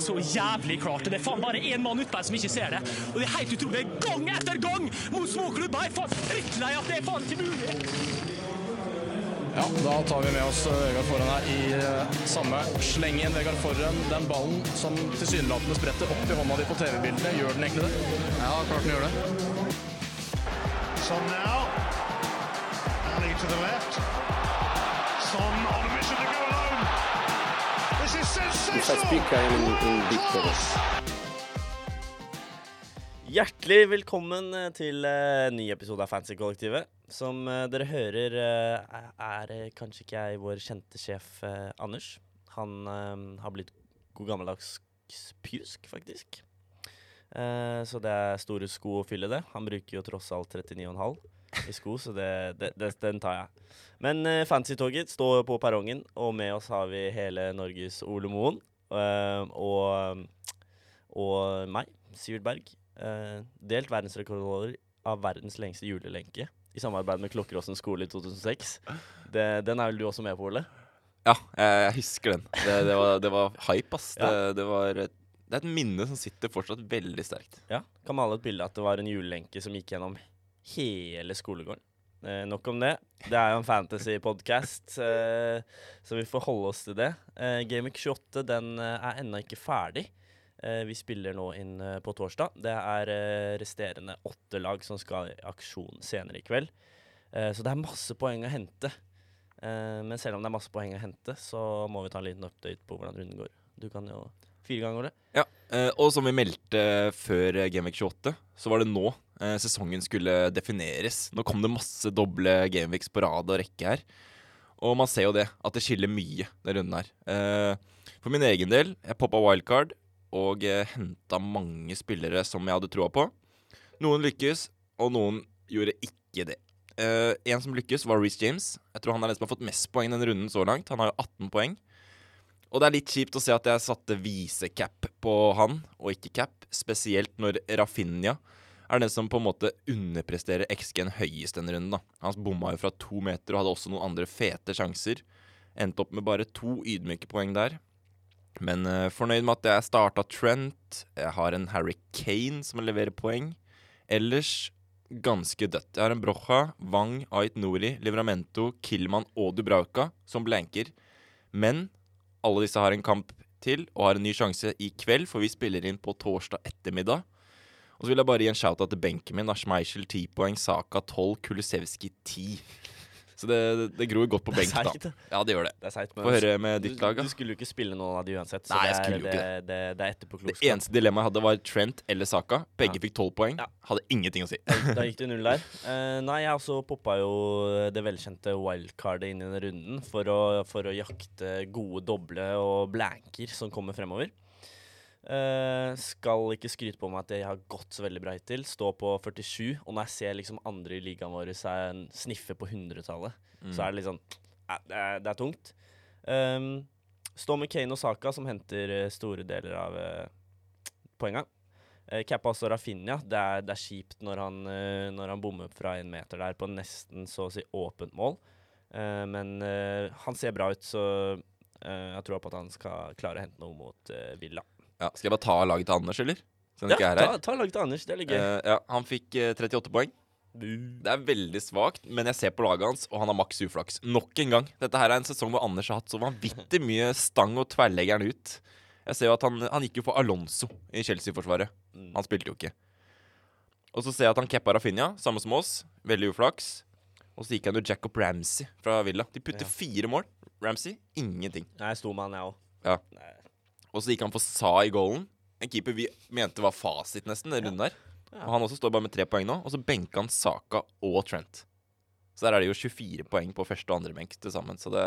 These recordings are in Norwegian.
er så jævlig klart. Det er faen bare én mann utpå som ikke ser det. Og det er helt utrolig. Gang etter gang mot småklubber! Jeg er faen drittlei at det er faen ikke mulig. Ja, da tar vi med oss eh, Vegard Forhen her i samme. samme slengen. Vegard Forhen, den ballen som tilsynelatende spretter opp i hånda di på TV-bildene, gjør den egentlig det? Ja, klart den gjør det. Sånn now. Ali to the left. Son on Hjertelig velkommen eh, til en ny episode av Fancy-kollektivet. Som eh, dere hører, er eh, kanskje ikke jeg vår kjente sjef Anders. Han har blitt god gammeldags pjusk, faktisk. Så det er store sko å fylle det. Han bruker jo tross alt 39,5 i sko, så det, det, det, den tar jeg. Men uh, Fancy-toget står på perrongen, og med oss har vi hele Norges Ole Moen. Uh, og, og meg, Sivert Berg. Uh, delt verdensrekordholder av verdens lengste julelenke i samarbeid med Klokkeråsen skole i 2006. Det, den er vel du også med på, Ole? Ja, jeg, jeg husker den. Det, det, var, det var hype, ass. Ja. Det, det, var, et- det er et minne som sitter fortsatt veldig sterkt. Ja. Kan male et bilde at det var en julelenke som gikk gjennom hele skolegården. Eh, nok om det. Det er jo en fantasy-podkast, eh, så vi får holde oss til det. Eh, Gamic 28 den eh, er ennå ikke ferdig. Eh, vi spiller nå inn eh, på torsdag. Det er resterende åtte lag som skal i aksjon senere i kveld. Så det er masse poeng å hente. Men selv om det er masse poeng å hente, så må vi ta en liten update på hvordan runden går. Du kan jo fire ganger, det. Ja, Og som vi meldte før Gamic Gameweek 28, så var det nå sesongen skulle defineres. Nå kom det masse doble Gameweeks på rad og rekke her. Og man ser jo det, at det skiller mye, den runden her. Eh, for min egen del, jeg poppa wildcard og eh, henta mange spillere som jeg hadde troa på. Noen lykkes, og noen gjorde ikke det. Eh, en som lykkes, var Reece James. Jeg tror han er den som har fått mest poeng denne runden så langt. Han har jo 18 poeng. Og det er litt kjipt å se at jeg satte visecap på han, og ikke cap. Spesielt når Rafinha er den som på en måte underpresterer XG-en høyest denne runden. da. Han bomma jo fra to meter og hadde også noen andre fete sjanser. Endte opp med bare to ydmyke poeng der. Men uh, fornøyd med at jeg starta Trent. Jeg har en Harry Kane som leverer poeng. Ellers ganske dødt. Jeg har en Brocha, Wang, Ait Nori, Livramento, Killman og Dubrauka som blanker. Men alle disse har en kamp til og har en ny sjanse i kveld, for vi spiller inn på torsdag ettermiddag. Og så vil jeg bare gi en shout-out til benken min. Schmeichel 10 poeng, Saka 12, Kulusevski 10. Så det, det gror godt på Det er benk, da. Ja, det gjør det. Det er Få høre med ditt lag, da. du skulle jo ikke spille noen av de uansett. Så Nei, jeg er, skulle jo det, ikke det, det, er etterpåklokskap. Det eneste dilemmaet jeg hadde, var Trent eller Saka. Begge Ja. fikk 12 poeng. Ja. Hadde ingenting å si. Da gikk det null der. Uh, nei, jeg også poppa jo det velkjente wildcardet inn i denne runden for å, for å jakte gode doble og blanker som kommer fremover. Eh, skal ikke skryte på meg at jeg har gått så veldig bra hittil. Stå på 47. Og når jeg ser liksom andre i ligaen vår sniffe på 100-tallet, så er det litt sånn ja, det, er, det er tungt. Um, stå med Kane og Saka, som henter eh, store deler av uh, poenga. Uh, Kappa også Rafinha. Det er, det er kjipt når han, eh, når han bommer fra en meter der på nesten så å si åpent mål. Uh, men eh, han ser bra ut, så eh, jeg tror på at han skal klare å hente noe mot eh, Villa. Ja, skal jeg bare ta laget til Anders, eller? Siden han Ja, ta, ta laget til Anders. Det er litt gøy. Uh, ja, han fikk uh, 38 poeng. Det er veldig svakt, men jeg ser på laget hans, og han har maks uflaks. Nok en gang. Dette her er en sesong hvor Anders har hatt så vanvittig mye stang og tverrleggeren ut. Jeg ser jo at han, han gikk jo for Alonso i Chelsea-forsvaret. Mm. Han spilte jo ikke. Og så ser jeg at han keppa Rafinha, samme som oss. Veldig uflaks. Og så gikk han jo Jacob Ramsey fra Villa. De putter Ja. fire mål. Ramsey ingenting. Nei, jeg sto med han, jeg òg. Ja. Og så gikk han for Sa i goalen. En keeper vi mente var fasit nesten, den runden der. Og han også står bare med tre poeng nå. Og så benka han Saka og Trent. Så der er det jo 24 poeng på første og andre benk til sammen. Så det,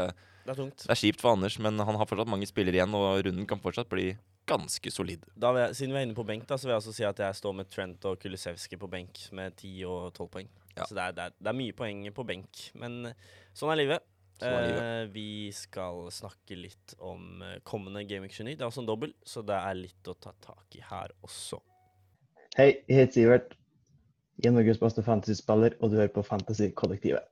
Det er tungt. det er kjipt for Anders, men han har fortsatt mange spillere igjen, og runden kan fortsatt bli ganske solid. Jeg, siden vi er inne på benk, da, så vil jeg også si at jeg står med Trent og Kulisevski på benk med 10 og 12 poeng. Ja. Så det er, det, er, mye poeng på benk. Men sånn er livet. Eh, vi skal snakke litt om kommende kommende Gaming 29. Det er også en dobbel, så det er litt å ta tak i her også. Hei, jeg heter Sivert. Jeg er Norges beste fantasyspiller, og du hører på Fantasykollektivet.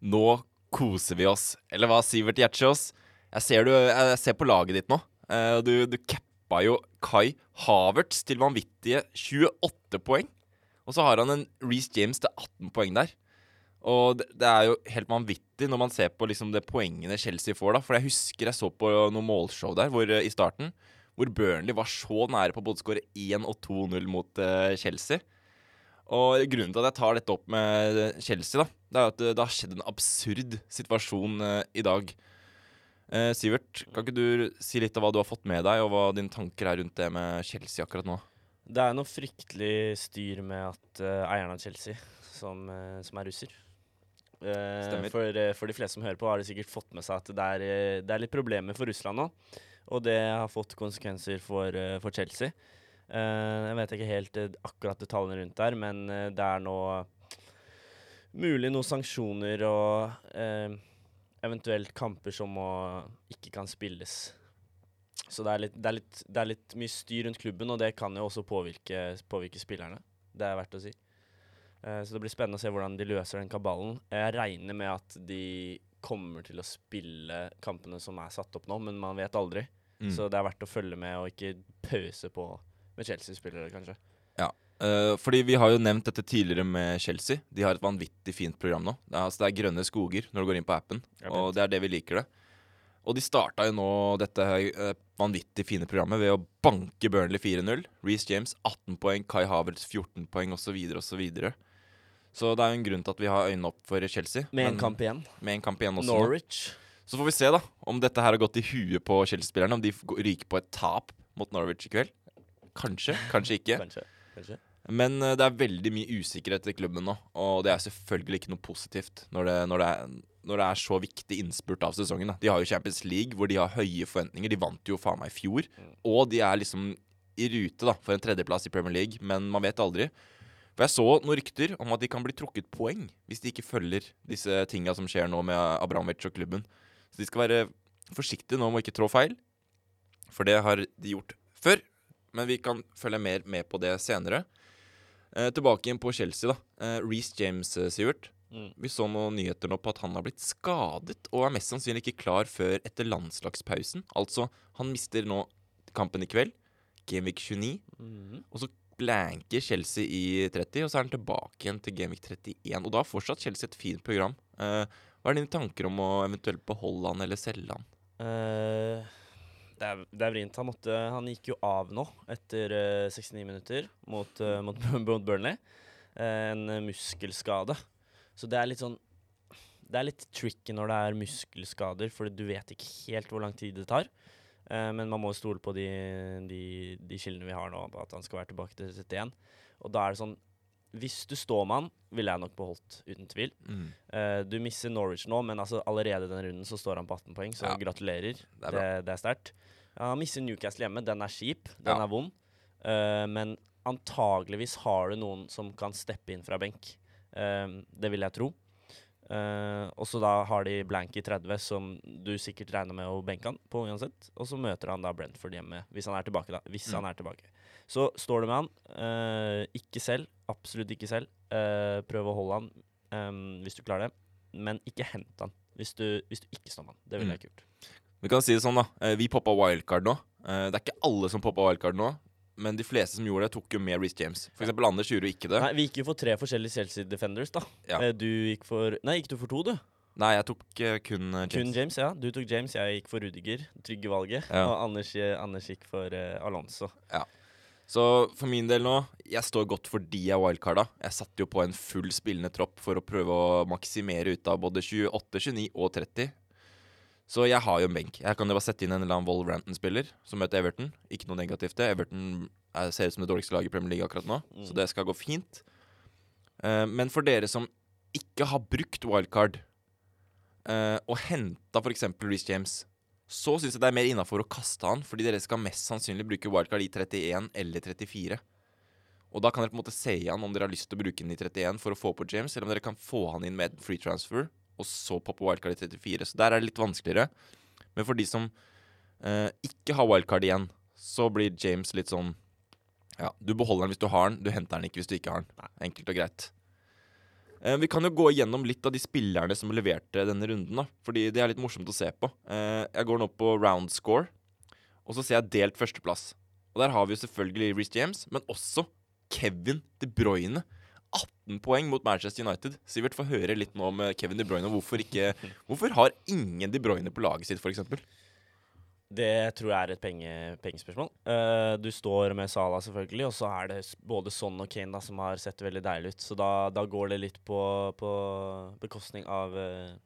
Nå koser vi oss. Eller hva, Sivert Gjertsjås? Jeg ser, du, jeg ser på laget ditt nå. eh, du, du cappa jo Kai Havertz til vanvittige 28 poeng. Og så har han en Reece James til 18 poeng der. Og det, det er jo helt vanvittig når man ser på liksom det poengene Chelsea får, da. For jeg husker jeg så på noen målshow der hvor, eh, i starten hvor Burnley var så nære på både skåre 1 og 2-0 mot uh, Chelsea. Og grunnen til at jeg tar dette opp med Chelsea, da, det er at det, det har skjedd en absurd situasjon uh, i dag. Uh, Sivert, kan ikke du si litt av hva du har fått med deg, og hva dine tanker er rundt det med Chelsea akkurat nå? Det er noe fryktelig styr med at uh, eieren av Chelsea, som, eh, som er russer Stemmer. For, eh, for de fleste som hører på, har de sikkert fått med seg at det er, eh, det er litt problemer for Russland nå. Og det har fått konsekvenser for, for Chelsea. Jeg vet ikke helt akkurat detaljene rundt der, men det er nå mulig noen sanksjoner og eventuelt kamper som må, ikke kan spilles. Så det er, litt, det, er litt, det er litt mye styr rundt klubben, og det kan jo også påvirke, påvirke spillerne. Det er verdt å si. Eh, så det blir spennende å se hvordan de løser den kabalen. Jeg regner med at de kommer til å spille kampene som er satt opp nå, men man vet aldri. Mm. Så det er verdt å følge med og ikke pause på med Chelsea-spillere, kanskje. Eh, fordi vi har jo nevnt dette tidligere med Chelsea. De har et vanvittig fint program nå. Det er, altså, det er grønne skoger når du går inn på appen, og det er det vi liker det. Og de starta jo nå dette eh, vanvittig fine programmet ved å banke Burnley 4-0. Reece James 18 poeng, Kai Havertz 14 poeng osv. osv. Så, det er jo en grunn til at vi har øynene opp for Chelsea. Med en men- kamp igjen. Med en kamp igjen også. nå. Norwich. Så får vi se da om dette her har gått i huet på Chelsea-spillerne. Om de ryker på et tap mot Norwich i kveld. Kanskje, kanskje ikke. Kanskje. kanskje. Men eh, det er veldig mye usikkerhet i klubben nå, og det er selvfølgelig ikke noe positivt når det, når det, er, når det er så viktig innspurt av sesongen. Da. De har jo Champions League, hvor de har høye forventninger. De vant jo faen meg i fjor. Og de er liksom i rute da, for en tredjeplass i Premier League, men man vet aldri. For jeg så noen rykter om at de kan bli trukket poeng hvis de ikke følger disse tinga som skjer nå med Abramovic og klubben. Så de skal være forsiktige nå med å ikke trå feil, for det har de gjort før. Men vi kan følge mer med på det senere. Eh, tilbake igjen på Chelsea, da. Eh, Reece James, eh, Sivert. Mm. Vi så noen nyheter nå på at han har blitt skadet og er mest sannsynlig ikke klar før etter landslagspausen. Altså, han mister nå kampen i kveld, Gameweek 29, Mm. og så blanker Chelsea i 30, og så er han tilbake igjen til Gameweek 31. Og da har fortsatt Chelsea et fint program. Uh, hva er dine tanker om å eventuelt beholde han eller selge han? Uh, det, er, det er vrient. Han, han gikk jo av nå etter uh, 69 minutter mot, eh, mot, mot Burnley. Eh, en eh, muskelskade. Så det er litt sånn Det er litt tricky når det er muskelskader, for du vet ikke helt hvor lang tid det tar. Eh, men man må stole på de, de, de kildene vi har nå, på at han skal være tilbake til 71. Og da er det sånn Hvis du står med han, ville jeg nok beholdt, uten tvil. Mm. Eh, du misser Norwich nå, men altså allerede i den runden så står han på 18 poeng, så Ja. gratulerer. Det er Det, det er sterkt. Ja, han misser Newcastle hjemme. Den er kjip. Den Ja. er vond. Uh, men antageligvis har du noen som kan steppe inn fra benk. Uh, det vil jeg tro. Eh, og så da har de blank i 30, som du sikkert regner med å benke han på uansett. Og så møter han da Brentford hjemme, hvis han er tilbake, da. Hvis Mm. han er tilbake. Så står du med han. Uh, ikke selv. Absolutt ikke selv. Uh, prøv å holde han um, hvis du klarer det. Men ikke hent han hvis du, hvis du ikke står med han. Det ville Mm. jeg ikke gjort. Vi kan si det sånn, da. Vi poppa wildcard nå. Det er ikke alle som poppa wildcard nå, men de fleste som gjorde det, tok jo med Reece James. For eksempel Anders gjorde jo ikke det. Nei, vi gikk jo for tre forskjellige Chelsea Defenders, da. Ja. Eh, du gikk for Nei, gikk du for to, du? Nei, jeg tok uh, kun James. Kun James. Ja. Du tok James, jeg gikk for Rudiger. Trygge valget. Ja. Og Anders, eh, Anders gikk for uh, Alonso. Så for min del nå, jeg står godt fordi jeg wildcarda. Jeg satte jo på en full spillende tropp for å prøve å maksimere ut av både 28, 29 og 30. Så jeg har jo en benk. Jeg kan jo bare sette inn en eller annen Wolverhampton-spiller som møter Everton. Ikke noe negativt det. Everton er, ser ut som det dårligste laget i Premier League akkurat nå, så det skal gå fint. Uh, men for dere som ikke har brukt wildcard, uh, og henta f.eks. Reece James, så syns jeg det er mer innafor å kaste han, fordi dere skal mest sannsynlig bruke wildcard i 31 eller 34. Og da kan dere på en måte se igjen om dere har lyst til å bruke den i 31 for å få på James, eller om dere kan få han inn med free transfer, og så poppe wildcard i 34. Så der er det litt vanskeligere. Men for de som eh, ikke har wildcard igjen, så blir James litt sånn Ja, du beholder den hvis du har den, du henter den ikke hvis du ikke har den. Enkelt og greit. Eh, vi kan jo gå igjennom litt av de spillerne som leverte denne runden, da. Fordi det er litt morsomt å se på. Eh, jeg går nå på round score. Og så ser jeg delt førsteplass. Og der har vi jo selvfølgelig Reece James, men også Kevin De Bruyne. 18 poeng mot Manchester United. Sivert, få høre litt nå om Kevin De Bruyne. Hvorfor, ikke, hvorfor har ingen De Bruyne på laget sitt, f.eks.? Det tror jeg er et penge, pengespørsmål. Uh, du står med Salah, selvfølgelig, og så er det både Son og Kane da, som har sett veldig deilig ut. Så da, da går det litt på, på bekostning av uh,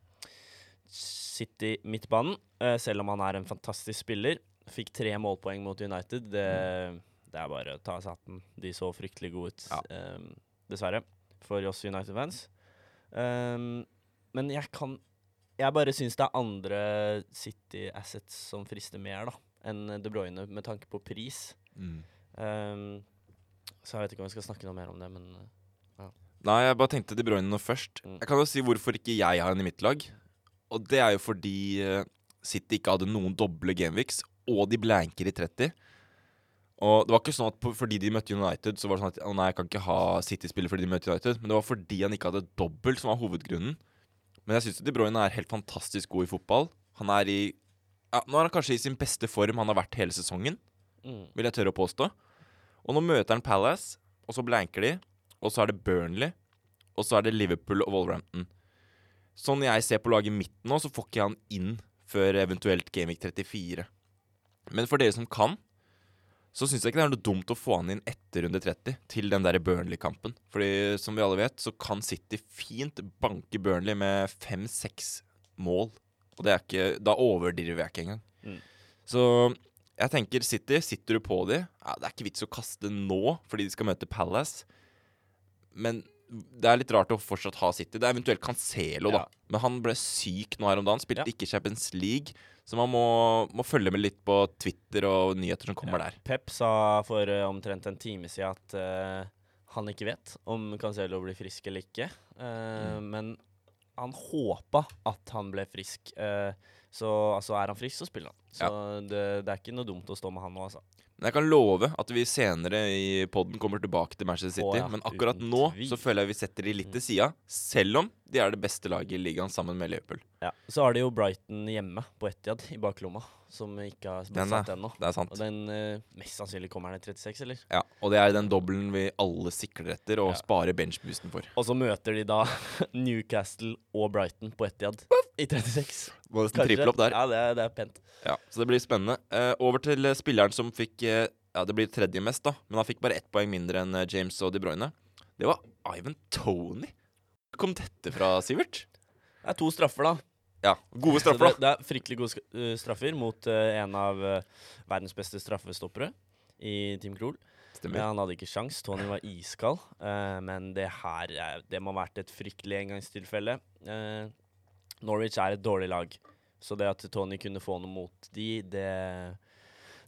City midtbanen, Uh, selv om han er en fantastisk spiller. Fikk tre målpoeng mot United. Det, det er bare å ta seg hatten. De så fryktelig gode ut, Ja. eh, dessverre, for oss United-fans. Um, men jeg kan Jeg bare syns det er andre City assets som frister mer da enn De Bruyne med tanke på pris. Um, så jeg vet ikke om vi skal snakke noe mer om det, men ja. Nei, jeg bare tenkte De Bruyne nå først. Mm. Jeg kan jo si hvorfor ikke jeg har en i mitt lag. Og det er jo fordi eh, City ikke hadde noen doble gameweeks, og de blanker i 30. Og det var ikke sånn at på, fordi de møtte United, så var det sånn at å nei, jeg kan ikke ha City-spiller fordi de møtte United. Men det var fordi han ikke hadde dobbelt, som var hovedgrunnen. Men jeg syns De Bruyne er helt fantastisk god i fotball. Han er i ja, Nå er han kanskje i sin beste form han har vært hele sesongen, mm, vil jeg tørre å påstå. Og nå møter han Palace, og så blanker de. Og så er det Burnley, og så er det Liverpool og Wolverhampton. Sånn jeg ser på laget mitt nå, så får ikke han inn før eventuelt Gameweek 34. Men for dere som kan, så syns jeg ikke det er noe dumt å få han inn etter runde 30, til den der Burnley-kampen. Fordi som vi alle vet, så kan City fint banke Burnley med fem-seks mål. Og det er ikke Da overdriver jeg ikke engang. Mm. Så jeg tenker City, sitter du på de ja, Det er ikke vits å kaste nå, fordi de skal møte Palace. Men det er litt rart å fortsatt ha City. Det er eventuelt Cancelo, da. Men han ble syk nå her om dagen. Spilte Ja. ikke Champions League. Så man må, må følge med litt på Twitter og nyheter som kommer der. Pep sa for uh, omtrent en time siden at uh, han ikke vet om Cancelo blir frisk eller ikke. Uh, Men han håpa at han ble frisk. Så altså, er han frisk, så spiller han. Så det, det er ikke noe dumt å stå med han nå, altså. Men jeg kan love at vi senere i poden kommer tilbake til Manchester City. Å ja, men akkurat nå så føler jeg vi setter de litt til sida, selv om de er det beste laget i ligaen sammen med Liverpool. Ja. Så har de jo Brighton hjemme på Etiad i baklomma, som ikke har Den satt er- ennå. Det er sant. Og den uh, mest sannsynlig kommer den i 36, eller? Ja, og det er den dobbelen vi alle sikler etter og Ja. sparer benchboosten for. Og så møter de da Newcastle og Brighton på Etiad i 36. Må nesten triple opp der. Ja, det er, det er pent. Ja, så det blir spennende. Uh, over til eh, spilleren som fikk uh, Ja, det blir tredje mest, da. Men han fikk bare ett poeng mindre enn eh, James og De Bruyne. Det var Ivan Tony. Hvor kom dette fra, Sivert? Det er to straffer, da. Ja, gode straffer, da. det er fryktelig gode uh, straffer mot uh, en av uh, verdens beste straffestoppere i Team Krohl. Ja, han hadde ikke sjans. Tony var iskald. uh, men det her er, det må ha vært et fryktelig engangstilfelle. Norwich er et dårlig lag, så det at Tony kunne få noe mot de, det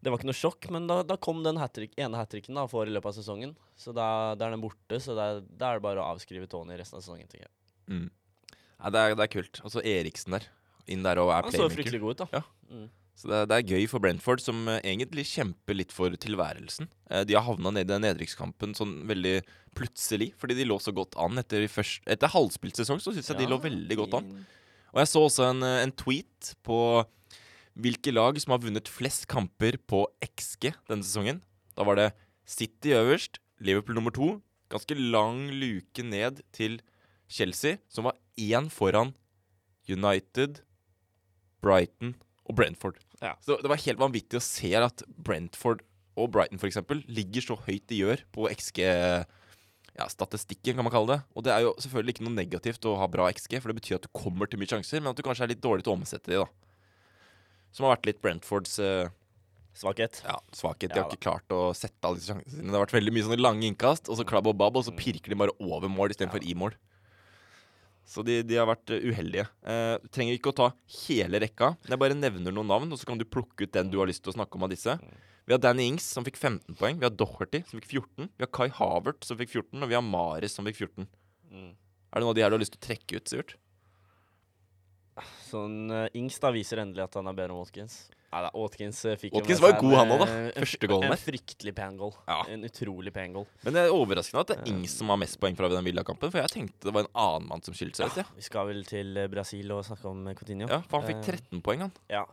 det var ikke noe sjokk, men da, da kom den hat-trick, ene hat tricken han får i løpet av sesongen. Så da, da er den borte, så da, da er det bare å avskrive Tony resten av sesongen. tenker jeg. Mm. Ja, det, er, det er kult. Og så Eriksen der. Inn der og er Han så playmaker. fryktelig god ut, da. Ja. Mm. Så det, det er gøy for Brentford, som eh, egentlig kjemper litt for tilværelsen. Eh, de har havna ned i den nedrykkskampen sånn veldig plutselig, fordi de lå så godt an etter, først, etter halvspilt sesong. Så syns jeg de lå veldig godt an. Og jeg så også en, eh, en tweet på hvilke lag som har vunnet flest kamper på XG denne sesongen. Da var det City øverst, Liverpool nummer to. Ganske lang luke ned til Chelsea, som var én foran United, Brighton og Brentford. Ja. Så det var helt vanvittig å se at Brentford og Brighton for eksempel, ligger så høyt de gjør på XG ja, statistikken, kan man kalle det. Og det er jo selvfølgelig ikke noe negativt å ha bra XG, for det betyr at du kommer til mye sjanser, men at du kanskje er litt dårlig til å omsette de, da. Som har vært litt Brentfords uh, Svakhet. ja, svakhet. De Ja har ikke klart å sette alle disse sjansene. Det har vært veldig mye sånne lange innkast, og så klabb og babb, og så pirker de bare over mål istedenfor i mål. Så de, de har vært eh, uheldige. Eh, trenger ikke å ta hele rekka. Jeg bare nevner noen navn, og så kan du plukke ut den du har lyst til å snakke om av disse. Vi har Danny Ings, som fikk 15 poeng. Vi har Doherty, som fikk 14. Vi har Kai Havert, som fikk 14. Og vi har Maris, som fikk 14. Mm. Er det noe av de her du har lyst til å trekke ut, Sivert? Sånn uh, Ings da viser endelig at han er bedre enn Watkins. Da, Watkins uh, fikk Watkins var seg god, han også, da. eh, Første goalen der. En fryktelig pen goal. Ja. En utrolig pen goal. Men det er overraskende at det er Ings som har mest poeng fra den Villa-kampen, for jeg tenkte det var en annen mann som skilte seg ut. Ja. Vi skal vel til eh, Brasil og snakke om eh, Coutinho. Ja, for han fikk Eh, 13 poeng, han. Ja.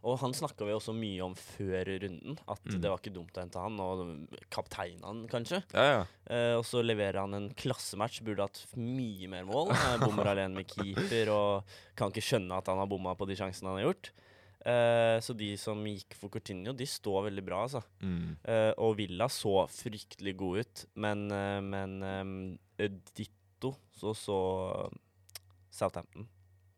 Og han snakka vi også mye om før runden, at Mm. det var ikke dumt å hente han, og kapteinen han, kanskje. Ja, ja. Eh, og så leverer han en klassematch, burde hatt mye mer mål. Eh, bommer alene med keeper og kan ikke skjønne at han har bomma på de sjansene han har gjort. Eh, så de som gikk for Coutinho, de står veldig bra, altså. Mm. Uh, og Villa så fryktelig god ut, men, uh, men um, ditto så så Southampton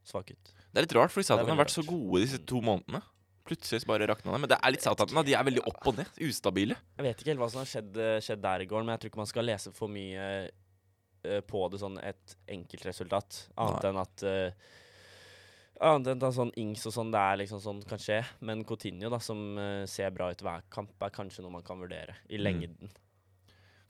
svak ut. Det er litt rart, for Southampton har vært så gode disse to månedene. Plutselig bare rakna det. Men det er litt Southampton. De er veldig opp og ned. Ustabile. Jeg vet ikke helt hva som har skjedd, skjedd der i går, men jeg tror ikke man skal lese for mye på det sånn et enkeltresultat. Annet Nei. enn at uh, Annet enn sånn Ings og sånn, det er liksom sånn kan skje. Men Coutinho, da, som uh, ser bra ut hver kamp, er kanskje noe man kan vurdere i Mm. lengden.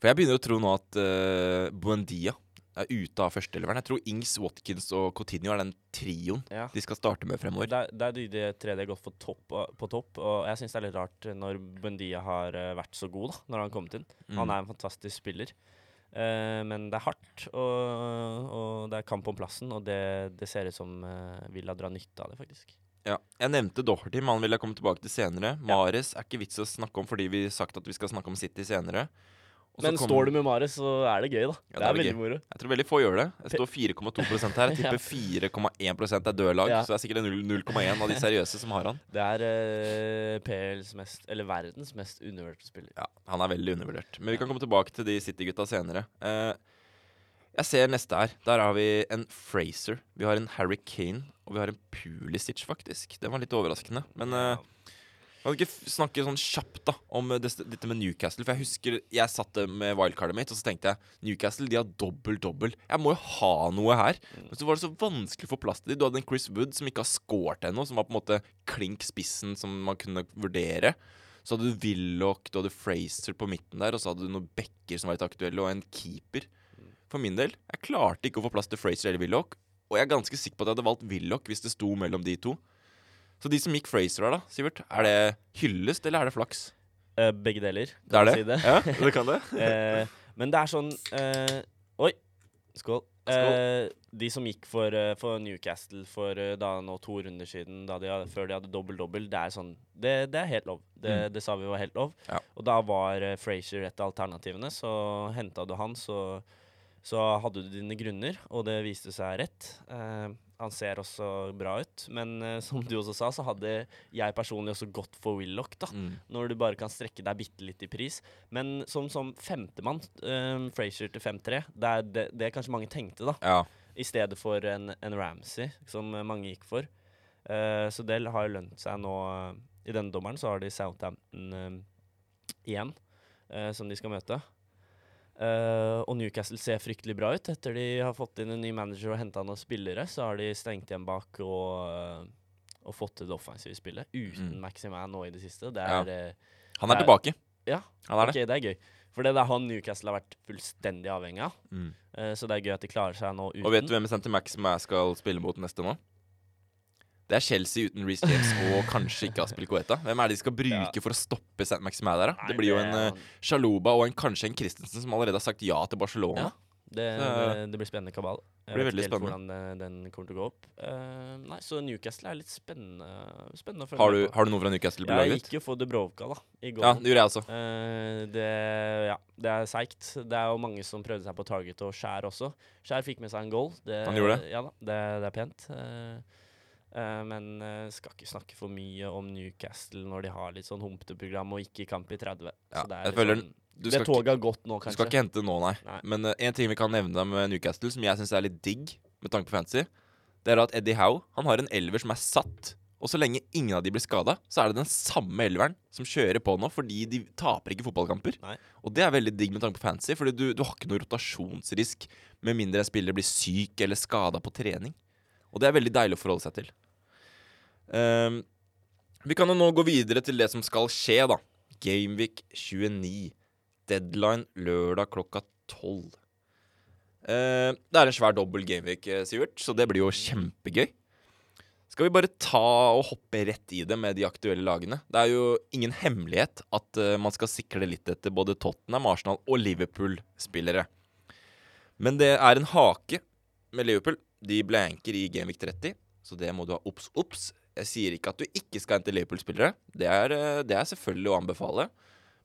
For jeg begynner å tro nå at uh, Buendia er ute av førsteeleveren. Jeg tror Ings, Watkins og Coutinho er den trioen Ja. de skal starte med fremover. Det er, de, de tre de har gått topp, på topp, og jeg syns det er litt rart når Buendia har eh, vært så god da, når han har kommet inn. Mm. Han er en fantastisk spiller. Eh, men det er hardt, og, og det er kamp om plassen, og det, det ser ut som uh, Villa drar nytte av det, faktisk. Ja. Jeg nevnte Doherty, men han vil jeg komme tilbake til senere. Mares er ikke vits å snakke om fordi vi har sagt at vi skal snakke om City senere. Men kom- står du med Mares, så er det gøy, da. Ja, det er veldig moro. Jeg tror veldig få gjør det. Det står 4,2% her. Jeg tipper 4,1 er døde lag. Ja. Så det er sikkert 0,1 av de seriøse som har han. Det er uh, PLs mest, eller verdens mest undervurderte spiller. Ja, Han er veldig undervurdert. Men vi kan komme tilbake til de City-gutta senere. Uh, jeg ser neste her. Der har vi en Fraser. Vi har en Harry Kane. Og vi har en Pulisic, faktisk. Det var litt overraskende. Men eh, kan du ikke snakke sånn kjapt da om det, dette med Newcastle? For jeg husker jeg satt eh, med wildcardet mitt, og så tenkte jeg Newcastle de har dobbel-dobbel. Jeg må jo ha noe her. Men så var det så vanskelig å få plass til dem. Du hadde en Chris Wood som ikke har scoret ennå, som var på en måte klink spissen som man kunne vurdere. Så hadde du Willoch, du hadde Fraser på midten der, og så hadde du noen backer som var litt aktuelle, og en keeper. For min del, jeg klarte ikke å få plass til Fraser eller Willoch, og jeg er ganske sikker på at jeg hadde valgt Willoch hvis det sto mellom de to. Så de som gikk Fraser her, da, Sivert, er det hyllest, eller er det flaks? Uh, begge deler, Det er kan det? si det. Ja, det kan det. uh, men det er sånn uh, Oi, skål. Eh, de som gikk for, for Newcastle for da nå to runder siden, de hadde, før de hadde dobbel-dobbel, det er sånn det, det er helt lov. Det, Mm. det sa vi var helt lov. Ja. Og da var uh, Frazier et av alternativene, så henta du han, så, så hadde du dine grunner, og det viste seg rett. Han ser også bra ut, men uh, som du også sa, så hadde jeg personlig også gått for Willoch, da Mm. når du bare kan strekke deg bitte litt i pris. Men som, som femtemann, uh, Frazier til 5-3, det er det, det kanskje mange tenkte, da. Ja. I stedet for en, en Ramsey, som eh, mange gikk for. Uh, så det har jo lønt seg nå. I denne dommeren så har de Southampton igjen, som de skal møte. Eh, og Newcastle ser fryktelig bra ut. Etter de har fått inn en ny manager og henta noen spillere, så har de stengt igjen bak og, eh, og fått til det offensive spillet. Uten Mm. Maximan nå i det siste. Det Ja. er eh, Han er Det er- tilbake. Ja, Han er okay, det. det er gøy. For det er han Newcastle har vært fullstendig avhengig av. Mm. Uh, så det er gøy at de klarer seg nå uten. Og vet du hvem St. Maximan skal spille mot neste nå? Det er Chelsea uten Reece James og kanskje ikke Aspil Coeta. Hvem er det de skal bruke Ja. for å stoppe St. Maximal der, da? Det blir jo en uh, Shaluba og en, kanskje en Christensen som allerede har sagt ja til Barcelona. Ja. det, det, det blir spennende kabal. Jeg Blir vet ikke helt hvordan den kommer til å gå opp. Uh, nei, Så Newcastle er litt spennende, spennende å følge Har, du, med har du noe fra Newcastle på Jeg gikk jo for Dubrovka da, i går. Ja, det gjorde jeg også. Uh, det, ja, det er seigt. Det er jo mange som prøvde seg på target og Skjær også. Skjær fikk med seg en goal. Det, Han gjorde det? Ja da, det, det er pent. Eh, eh, men uh, skal ikke snakke for mye om Newcastle når de har litt sånn humpete program og ikke kamp i 30. Ja, Så det jeg føler sånn, det toget har gått nå, kanskje. du skal ikke hente nå, nei. Nei. Men uh, en ting vi kan nevne med Newcastle, som jeg syns er litt digg med tanke på fantasy, det er at Eddie Howe han har en elver som er satt. Og så lenge ingen av de blir skada, så er det den samme elveren som kjører på nå, fordi de taper ikke fotballkamper. Nei. Og det er veldig digg med tanke på fantasy, fordi du, du har ikke noe rotasjonsrisk med mindre en spiller blir syk eller skada på trening. Og det er veldig deilig å forholde seg til. Ehm, vi kan jo nå gå videre til det som skal skje, da. Gameweek 29. Deadline lørdag klokka 12. Uh, det er en svær dobbel gameweek, eh, Sivert, så det blir jo kjempegøy. Skal vi bare ta og hoppe rett i det med de aktuelle lagene? Det er jo ingen hemmelighet at uh, man skal sikle litt etter både Tottenham, Arsenal og Liverpool-spillere. Men det er en hake med Liverpool. De blanker i Gameweek 30, så det må du ha obs, obs. Jeg sier ikke at du ikke skal hente Liverpool-spillere. Det, eh, det er selvfølgelig å anbefale.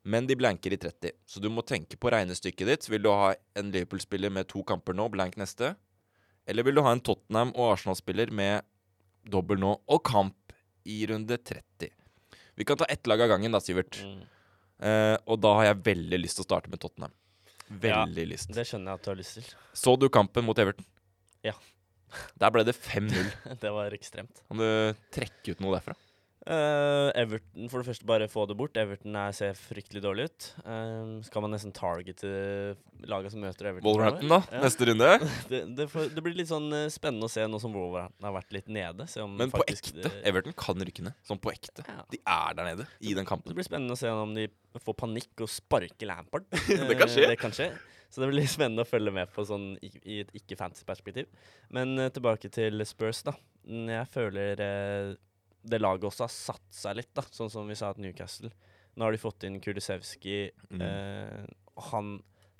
Men de blanker i 30, så du må tenke på regnestykket ditt. Vil du ha en Liverpool-spiller med to kamper nå, blank neste? Eller vil du ha en Tottenham- og Arsenal-spiller med dobbel nå og kamp i runde 30? Vi kan ta ett lag av gangen, da, Sivert. Mm. Uh, og da har jeg veldig lyst til å starte med Tottenham. Veldig lyst. Det skjønner jeg at du har lyst til. Så du kampen mot Everton? Ja. Der ble det 5-0. det var ekstremt. Kan du trekke ut noe derfra? Uh, Everton, for det første, bare få det bort. Everton er, ser fryktelig dårlig ut. Uh, skal man nesten targete laget som møter Everton? Wolverhampton, da? Ja. Neste runde? Det, det, får, det blir litt sånn eh, spennende å se nå som Wolverhampton har vært litt nede. Men på ekte. det- Everton kan rykke ned. Sånn på ekte. Ja. De er der nede i den kampen. Det blir spennende å se om de får panikk og sparker Lampard. Det kan skje. det kan skje. Så det blir spennende å følge med på sånn i, i et ikke-fantasy-perspektiv. Men uh, tilbake til Spurs, da. Mm, Jeg føler uh, det laget også har satt seg litt, da. Sånn som vi sa at Newcastle. Nå har de fått inn Kulisevskij, Mm. eh, han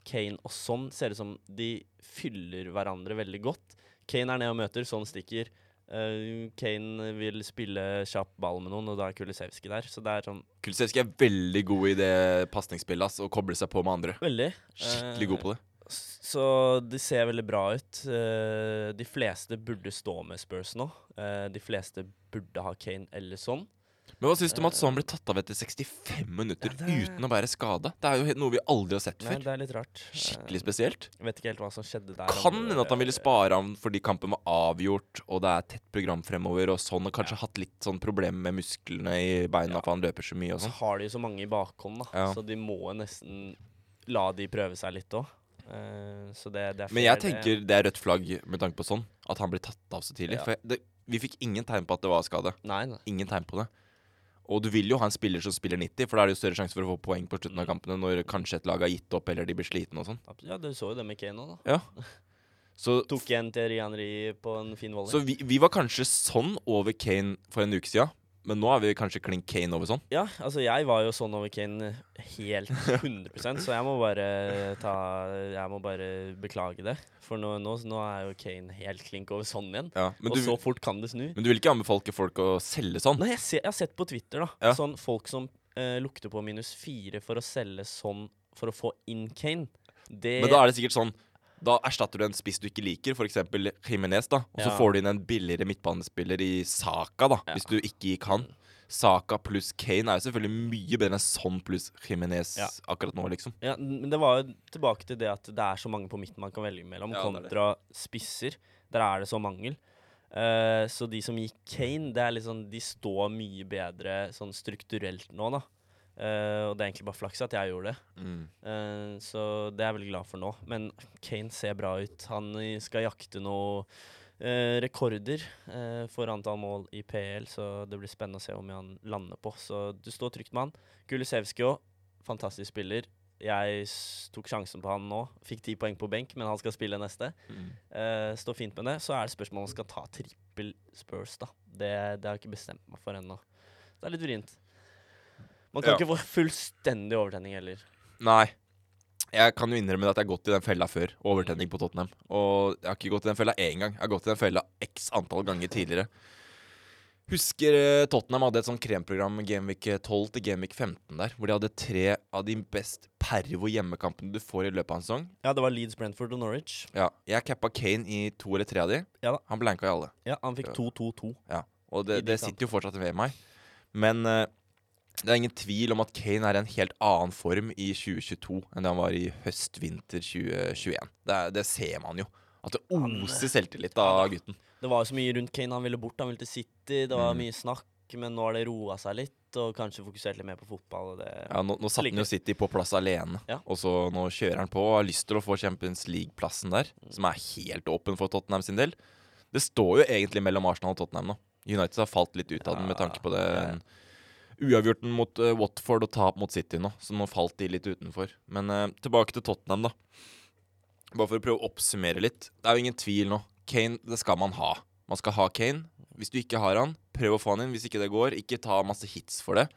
Kane og sånn ser ut som de fyller hverandre veldig godt. Kane er nede og møter, sånn stikker. Eh, Kane vil spille kjapp ball med noen, og da er Kulisevskij der. Så det er sånn Kulisevskij er veldig god i det pasningsspillet og kobler seg på med andre. Veldig. Skikkelig god på det. Så de ser veldig bra ut. Uh, de fleste burde stå med Spurs nå. Eh, de fleste burde ha Kane eller sånn. Men hva syns du om at sånn ble tatt av etter 65 minutter Ja, det- uten å være skada? Det er jo noe vi aldri har sett Nei, før. det er litt rart. Skikkelig spesielt. Jeg vet ikke helt hva som skjedde der. Kan hende at han ville spare ham fordi kampen var avgjort, og det er tett program fremover, og sånn, og kanskje hatt litt sånn problemer med musklene i beina, Ja. for han løper så mye og så sånn. har de så mange i bakhånd, da. Ja. Så de må nesten la de prøve seg litt òg. så det, det er Men jeg tenker det er rødt flagg med tanke på sånn, at han blir tatt av så tidlig. Ja. For det, vi fikk ingen tegn på at det var skade. Nei, nei. Ingen tegn på det. Og du vil jo ha en spiller som spiller 90, for da er det jo større sjanse for å få poeng på slutten av kampene når kanskje et lag har gitt opp eller de blir slitne og sånn. Ja, du så jo det med Kane òg, da. Ja. Så, Tok igjen til Henry på en fin volley. så vi, vi var kanskje sånn over Kane for en uke siden, men nå er vi kanskje klink Kane over sånn. Ja, altså jeg var jo sånn over Kane helt 100% så jeg må bare ta Jeg må bare beklage det. For nå, nå, nå er jo Kane helt klink over sånn igjen. Ja, og du, så fort kan det snu. men du vil ikke anbefale folk å selge sånn? Nei, jeg, ser, jeg har sett på Twitter, da. Ja. Sånn folk som eh, lukter på minus fire for å selge sånn for å få inn Kane. Det Men da er det sikkert sånn Da erstatter du en spiss du ikke liker, f.eks. Jimenez, da. Og så får du inn en billigere midtbanespiller i Saka, da, hvis du ikke gikk han. Saka pluss Kane er jo selvfølgelig mye bedre enn sånn pluss Jimenez Ja. akkurat nå, liksom. Ja, men det var jo tilbake til det at det er så mange på midten man kan velge mellom, Ja, kontra spisser. Der er det så mangel. Uh, så de som gikk Kane, det er liksom De står mye bedre sånn strukturelt nå, da. Eh, og det er egentlig bare flaks at jeg gjorde det. Mm. Uh, så det er jeg veldig glad for nå. Men Kane ser bra ut. Han skal jakte noe uh, rekorder eh, for antall mål i PL, så det blir spennende å se hvor mye han lander på. Så du står trygt med han. Kulisevskij òg, fantastisk spiller. Jeg tok sjansen på han nå. Fikk ti poeng på benk, men han skal spille neste. Mm. Står fint med det. Så er det spørsmål om han skal ta trippel Spurs, da. Det, det har jeg ikke bestemt meg for ennå. Det er litt vrient. Man kan Ja. ikke få fullstendig overtenning heller. Nei. Jeg kan jo innrømme at jeg har gått i den fella før. Overtenning på Tottenham. Og jeg har ikke gått i den fella én gang. Jeg har gått i den fella x antall ganger tidligere. Husker eh, Tottenham hadde et sånt kremprogram Gameweek 12 til Gameweek 15 der, hvor de hadde tre av de best pervo hjemmekampene du får i løpet av en sesong. Ja, det var Leeds, Brentford og Norwich. Ja, Jeg cappa Kane i to eller tre av de. Ja da. Han blanka i alle. Ja, han fikk 2-2-2. Ja, og det, det sitter jo fortsatt ved meg. Men eh, det er ingen tvil om at Kane er i en helt annen form i 2022 enn det han var i høst-vinter 2021. Det, det ser man jo. At det oser selvtillit av gutten. Det var jo så mye rundt Kane. Han ville bort, han ville til City. Det var Mm. mye snakk, men nå har det roa seg litt, og kanskje fokusert litt mer på fotball. Det Ja, nå, nå satte han jo City på plass alene, Ja. og så nå kjører han på og har lyst til å få Champions League-plassen der, Mm. som er helt åpen for Tottenham sin del. Det står jo egentlig mellom Arsenal og Tottenham nå. United har falt litt ut av den med tanke på ja, ja. Uavgjorten mot uh, Watford og tap mot City nå, så nå falt de litt utenfor. Men uh, tilbake til Tottenham, da. Bare for å prøve å oppsummere litt. Det er jo ingen tvil nå. Kane, det skal man ha. Man skal ha Kane. Hvis du ikke har han, prøv å få han inn. Hvis ikke det går, ikke ta masse hits for det.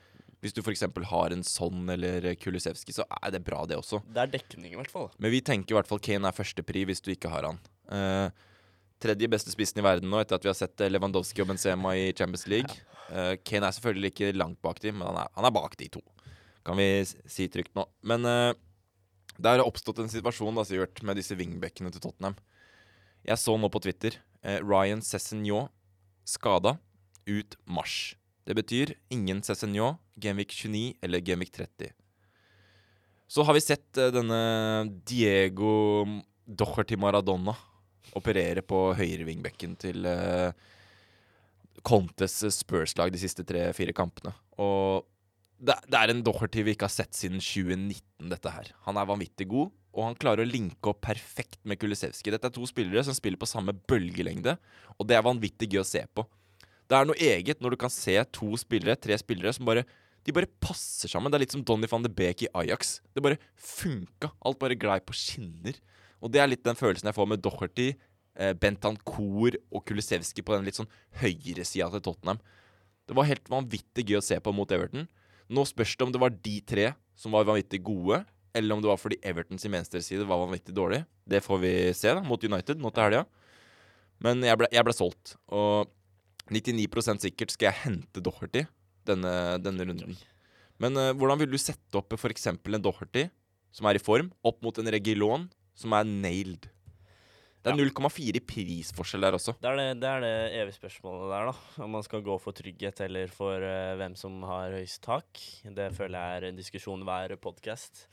Hvis du f.eks. har en sånn eller Kulisevskij, så er det bra, det også. Det er dekning, i hvert fall. Men vi tenker i hvert fall Kane er førstepri hvis du ikke har han. Eh, tredje beste spissen i verden nå, etter at vi har sett eh, Lewandowski og Benzema i Champions League. Eh, Kane er selvfølgelig ikke langt bak de, men han er, han er bak de to. Kan vi si trygt nå. Men uh, det har oppstått en situasjon da, Sivert, med disse wingbackene til Tottenham. Jeg så nå på Twitter uh, Ryan Cessenjå skada ut mars. Det betyr ingen Cessenjå, Genvik 29 eller Genvik 30. Så har vi sett denne Diego Docherty Maradona operere på høyrevingbekken til uh, Contes Spurs-lag de siste tre-fire kampene. Og det, det er en Doherty vi ikke har sett siden 2019, dette her. Han er vanvittig god, og han klarer å linke opp perfekt med Kulisevskij. Dette er to spillere som spiller på samme bølgelengde, og det er vanvittig gøy å se på. Det er noe eget når du kan se to spillere, tre spillere, som bare de bare passer sammen. Det er litt som Donny van de Beek i Ajax. Det bare funka. Alt bare glei på skinner. Og det er litt den følelsen jeg får med Docherty, eh, Bentancour og Kulisevskij på den litt sånn høyresida til Tottenham. Det var helt vanvittig gøy å se på mot Everton. Nå spørs det om det var de tre som var vanvittig gode, eller om det var fordi Evertons venstreside var vanvittig dårlig. Det får vi se da, mot United nå til helga. Men jeg ble, jeg ble solgt. Og 99% sikkert skal jeg hente Doherty denne, denne runden. Men uh, hvordan vil du sette opp f.eks. en Doherty som er i form, opp mot en Regilon som er nailed? Det er 0,4 i prisforskjell der også. Det er det, det er det evige spørsmålet der, da. Om man skal gå for trygghet eller for uh, hvem som har høyest tak. Det føler jeg er en diskusjon hver podkast.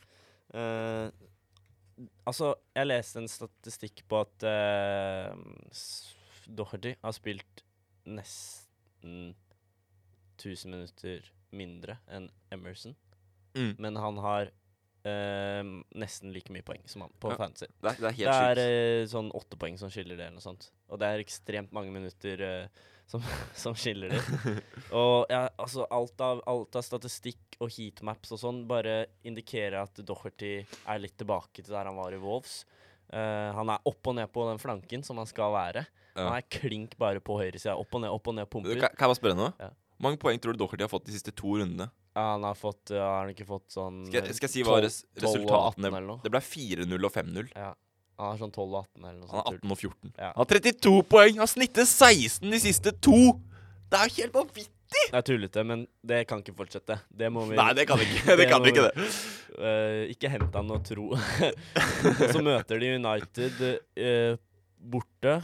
altså, jeg leste en statistikk på at uh, Doherty har spilt nesten 1000 minutter mindre enn Emerson. Mm. Men han har eh, nesten like mye poeng som han på Ja. fantasy. Det er, det er Det er eh, sånn åtte poeng som skiller det, eller noe sånt. Og det er ekstremt mange minutter eh, som, som skiller det. og ja, altså alt av, alt av statistikk og heatmaps og sånn bare indikerer at Doherty er litt tilbake til der han var i Wolves. Uh, han er opp og ned på den flanken som han skal være. Ja. Han er klink bare på høyresida. Opp og ned, opp og ned, pumper. kan jeg bare spørre nå? Ja. Hvor mange poeng tror du Doherty har fått de siste to rundene? Ja, han har fått ja, Har han ikke fått sånn Skal jeg, skal jeg si hva 12, res resultatene eller noe? Det ble 4-0 og 5-0. Ja. Han har sånn 12 og 18 eller noe sånt. Han er 18 og 14. Ja. Han har 32 poeng! Han snittet 16 de siste to! Det er jo helt vanvittig! Det er tullete, men det kan ikke fortsette. Det må vi Nei, det kan ikke. Det kan må ikke det. Uh, ikke hent han og tro. så møter de United uh, borte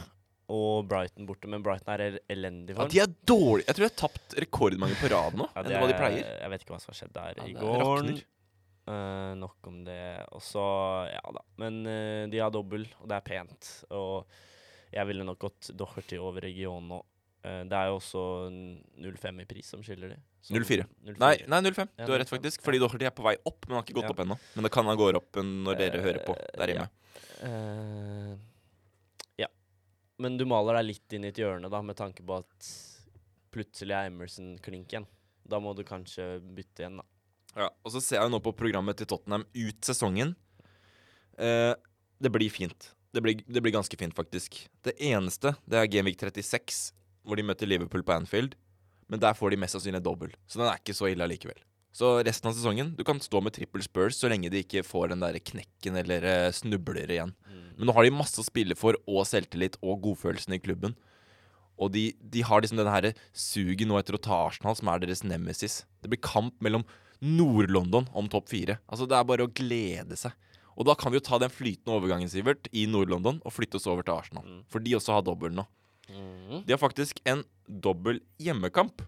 og Brighton borte, men Brighton er elendig elendig Ja, de er dårlige. Jeg tror de har tapt rekordmange på rad nå, Ja, enn det hva de er- pleier. Jeg vet ikke hva som har skjedd der Ja, i går. Eh, nok om det. Og så, ja da. Men uh, de har dobbel, og det er pent. Og jeg ville nok gått Doherty over regionen nå. Uh, det er jo også n- 0,5 i pris som skiller de. Så 0,4. 0,4. Nei, nei 0-5. Du har rett, faktisk. Fordi Doherty er på vei opp, men har ikke gått opp ennå. Men det kan ha gått opp når dere hører på der hjemme. Ja. Men du maler deg litt inn i et hjørne, da, med tanke på at plutselig er Emerson klink igjen. Da må du kanskje bytte igjen, da. Ja, og så ser jeg jo nå på programmet til Tottenham ut sesongen. Eh, det blir fint. Det blir, det blir ganske fint, faktisk. Det eneste det er Gamevik 36, hvor de møter Liverpool på Anfield. Men der får de mest sannsynlig dobbel, så den er ikke så ille allikevel. Så resten av sesongen Du kan stå med trippel Spurs så lenge de ikke får den der knekken eller eh, snubler igjen. Men nå har de masse å spille for, og selvtillit og godfølelsen i klubben. Og de, de har liksom den her suget nå etter å ta Arsenal, som er deres nemesis. Det blir kamp mellom Nord-London om topp fire. Altså, det er bare å glede seg. Og da kan vi jo ta den flytende overgangen, Sivert, i Nord-London og flytte oss over til Arsenal. Mm. For de også har dobbel nå. Mm. De har faktisk en dobbel hjemmekamp.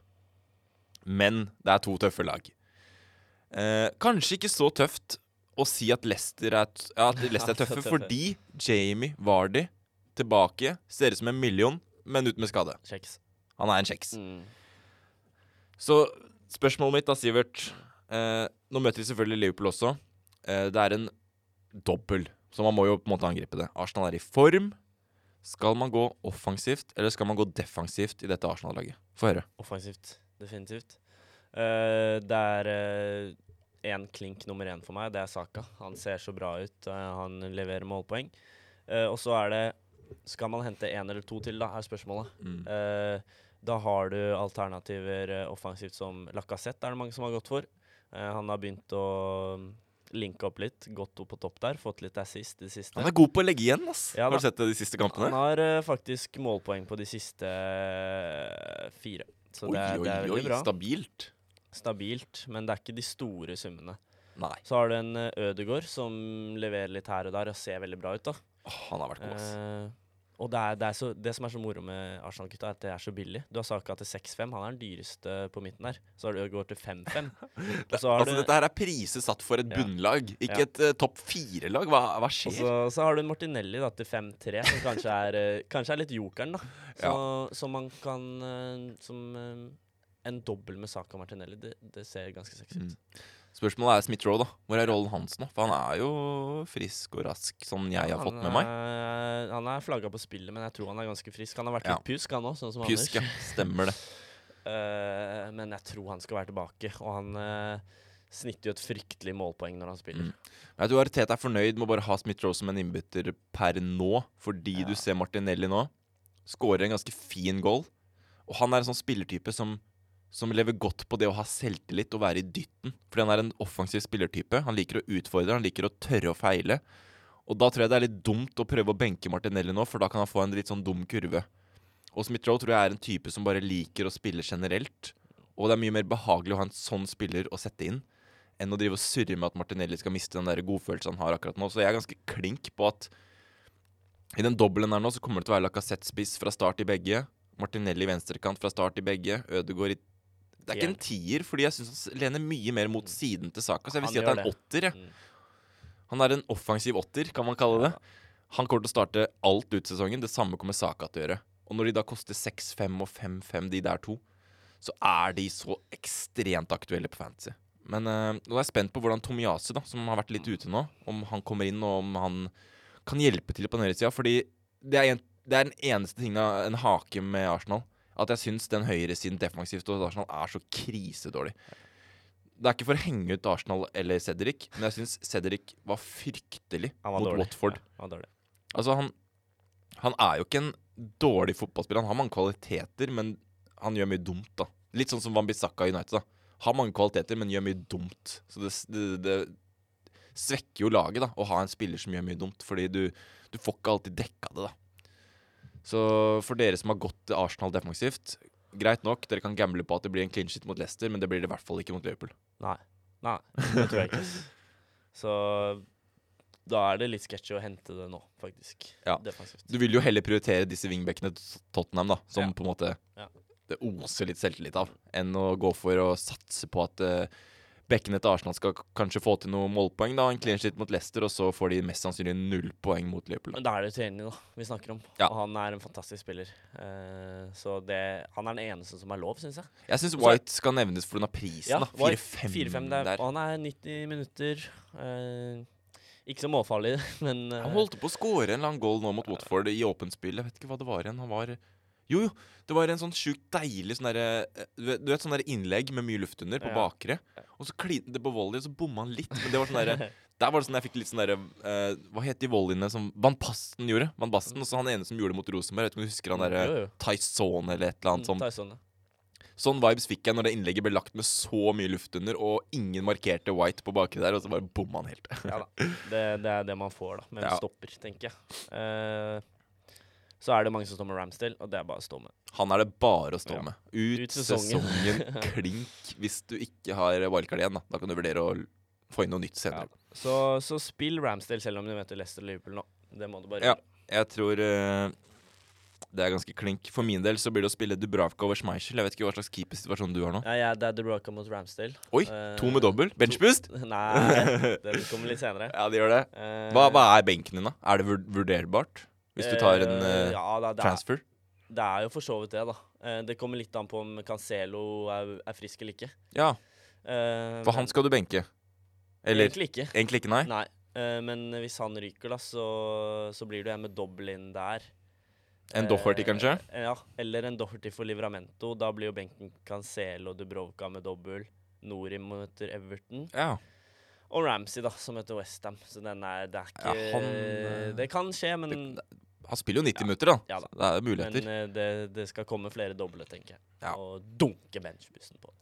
Men det er to tøffe lag. Eh, kanskje ikke så tøft å si at Leicester er, ja, at Leicester er tøffe, tøffe. fordi Jamie Vardy tilbake ser ut som en million, men ut med skade. Kjeks. Han er en kjeks. Mm. Så spørsmålet mitt da, Sivert eh, Nå møter vi selvfølgelig Liverpool også. Eh, det er en dobbel, så man må jo på en måte angripe det. Arsenal er i form. Skal man gå offensivt, eller skal man gå defensivt i dette Arsenal-laget? Få høre. Offensivt. Definitivt. Eh, det er én klink nummer én for meg. Det er Saka. Han ser så bra ut. uh, han leverer målpoeng. Eh, og så er det Skal man hente én eller to til, da, er spørsmålet. Mm. Eh, da har du alternativer eh, offensivt som Lacassette, er det mange som har gått for. Eh, han har begynt å linka opp litt, gått opp på topp der, fått litt assist i det siste. Han er god på å legge igjen, ass. Ja, Har du sett det de siste kampene? Han har uh, faktisk målpoeng på de siste uh, fire. Så oi, det, er- oi, det er oi, veldig bra. stabilt. Stabilt, men det er ikke de store summene. Nei. Så har du en uh, Ødegård som leverer litt her og der og ser veldig bra ut. da. Oh, han har vært god, ass. Eh, og det, er, det, er så, det som er så moro med Arsenal-gutta, er at det er så billig. Du har Saka til 6-5, han er den dyreste på midten der. Så har du Ødegaard til 5-5. Og altså, dette her er priser satt for et Ja. bunnlag, ikke Ja. et uh, topp fire-lag. Hva, hva Og skjer? så, så har du en Martinelli da, til 5-3, som kanskje er, eh, kanskje er litt jokeren. da. Så, så man kan eh, Som eh, en dobbel med Saka Martinelli, det, det ser ganske sexy ut. Mm. Spørsmålet er Smith-Roe, da. Hvor er rollen hans nå? For han er jo frisk og rask, som jeg har fått med meg. Han er flagga på spillet, men jeg tror han er ganske frisk. Han har vært Ja. litt pjusk, han òg, sånn som Pjusk, ja. Stemmer det. uh, men jeg tror han skal være tilbake, og han uh, snitter jo et fryktelig målpoeng når han spiller. Mm. Jeg tror Arteta er fornøyd med å bare ha Smith-Roe som en innbytter per nå, fordi Ja. du ser Martinelli nå. Skårer en ganske fin goal. Og han er en sånn spillertype som, som lever godt på det å ha selvtillit og være i dytten. Fordi han er en offensiv spillertype. Han liker å utfordre, han liker å tørre å feile. Og da tror jeg det er litt dumt å prøve å benke Martinelli nå, for da kan han få en litt sånn dum kurve. Og Smith-Roe tror jeg er en type som bare liker å spille generelt. Og det er mye mer behagelig å ha en sånn spiller å sette inn enn å drive og surre med at Martinelli skal miste den der godfølelsen han har akkurat nå. Så jeg er ganske klink på at i den dobbelen her nå så kommer det til å være Lacassette-spiss fra start i begge. Martinelli venstrekant fra start i begge. Ødegaard i Det er ikke en tier, fordi jeg syns han lener mye mer mot siden til Saka. Så jeg vil Han si at det er en åtter. jeg. Mm. Han er en offensiv åtter, kan man kalle det. Han kommer til å starte alt ut sesongen. Det samme kommer Saka til å gjøre. Og når de da koster 6-5 og 5-5, de der to, så er de så ekstremt aktuelle på fantasy. Men eh, nå er jeg spent på hvordan Tomiyasu, da, som har vært litt ute nå, om han kommer inn, og om han kan hjelpe til på høyresida. Fordi det er, en, det er den eneste tingen, en hake med Arsenal. At jeg syns den høyresiden defensivt hos Arsenal er så krisedårlig. Det er ikke for å henge ut Arsenal eller Cedric, men jeg syns Cedric var fryktelig var mot dårlig. Watford. Ja, han. Altså, han, han er jo ikke en dårlig fotballspiller. Han har mange kvaliteter, men han gjør mye dumt, da. Litt sånn som Wambisaka i United, da. Har mange kvaliteter, men gjør mye dumt. Så det, det, det svekker jo laget, da, å ha en spiller som gjør mye dumt, fordi du, du får ikke alltid dekka det, da. Så for dere som har gått Arsenal defensivt, greit nok, dere kan gamble på at det blir en clean shit mot Leicester, men det blir det i hvert fall ikke mot Liverpool. Nei. Nei, det tror jeg ikke. Så da er det litt sketchy å hente det nå, faktisk. Ja. Defensivt. Du vil jo heller prioritere disse wingbackene til Tottenham, da, som Ja. på en måte Ja. det oser litt selvtillit av, enn å gå for å satse på at uh, bekkene til Arsenal skal kanskje få til noen målpoeng. da, En clean sheet mot Leicester, og så får de mest sannsynlig null poeng mot Liverpool. Men Da. da er det trening vi snakker om. Ja. Og han er en fantastisk spiller. Uh, så det, han er den eneste som er lov, syns jeg. Jeg syns White skal nevnes for den av prisen. da, 4-5 4-5 der. Og han er 90 minutter. Uh, ikke så målfarlig, men uh, Han holdt på å score en lang goal nå mot Watford i åpent spill. Jeg vet ikke hva det var igjen. Han var Jo, jo. Det var en sånn sjukt deilig sånn derre Du vet- sånn der innlegg med mye luft under, på bakre. Og så klinte det på volley, og så bomma han litt. Men det var sånn derre Der var det sånn jeg fikk litt sånn derre uh, Hva het de volleyene som Van Basten gjorde? Van Basten, Og så han ene som gjorde det mot Rosenberg. Jeg vet ikke om du husker han derre. Tyson eller et eller annet sånt. Tyson, ja. Sånn vibes fikk jeg når det innlegget ble lagt med så mye luft under, og ingen markerte White på bakre der, og så bare bomma han helt. Ja da. Det, det er det man får da, med en Ja. stopper, tenker jeg. Eh, så er det mange som står med Ramsdale, og det er bare å stå med. Han er det bare å stå Ja. med. Ut, Ut sesongen. sesongen. klink hvis du ikke har wildcard igjen. Da Da kan du vurdere å få inn noe nytt Ja. senere. Så, så spill Ramsdale selv om du møter Leicester og Liverpool nå. Det må du bare Ja. gjøre. Jeg tror uh, det er ganske klink. For min del så blir det å spille Dubravka over Schmeichel. Jeg vet ikke hva slags keepersituasjon du har nå. Ja, ja, det er Dubravka mot Ramsdale. Oi, Eh, to med dobbel? Benchboost? Nei, den kommer litt senere. Ja, det gjør det. Eh, Hva, hva er benken din, da? Er det vurderbart? Hvis du tar en eh, ja, det, det, er, transfer? det er jo for så vidt det, da. Eh, det kommer litt an på om Cancelo er, er frisk eller ikke. Ja, for han skal du benke. Eller Egentlig ikke. egentlig ikke, nei? Nei. Men hvis han ryker, da, så, så blir det en med dobbel inn der. En Doherty, kanskje? Ja, eller en Doherty for Livramento. Da blir jo benken Cancelo og Dubrovka med dobbel. Nori møter Everton. Ja. Og Ramsey, da, som heter Westham. Så den er Det er ikke Ja, han, Det kan skje, men, Han spiller jo 90 minutter, da. Ja da. Det er muligheter. Men det, det skal komme flere doble, tenker jeg. Ja. Og dunke benchbussen på.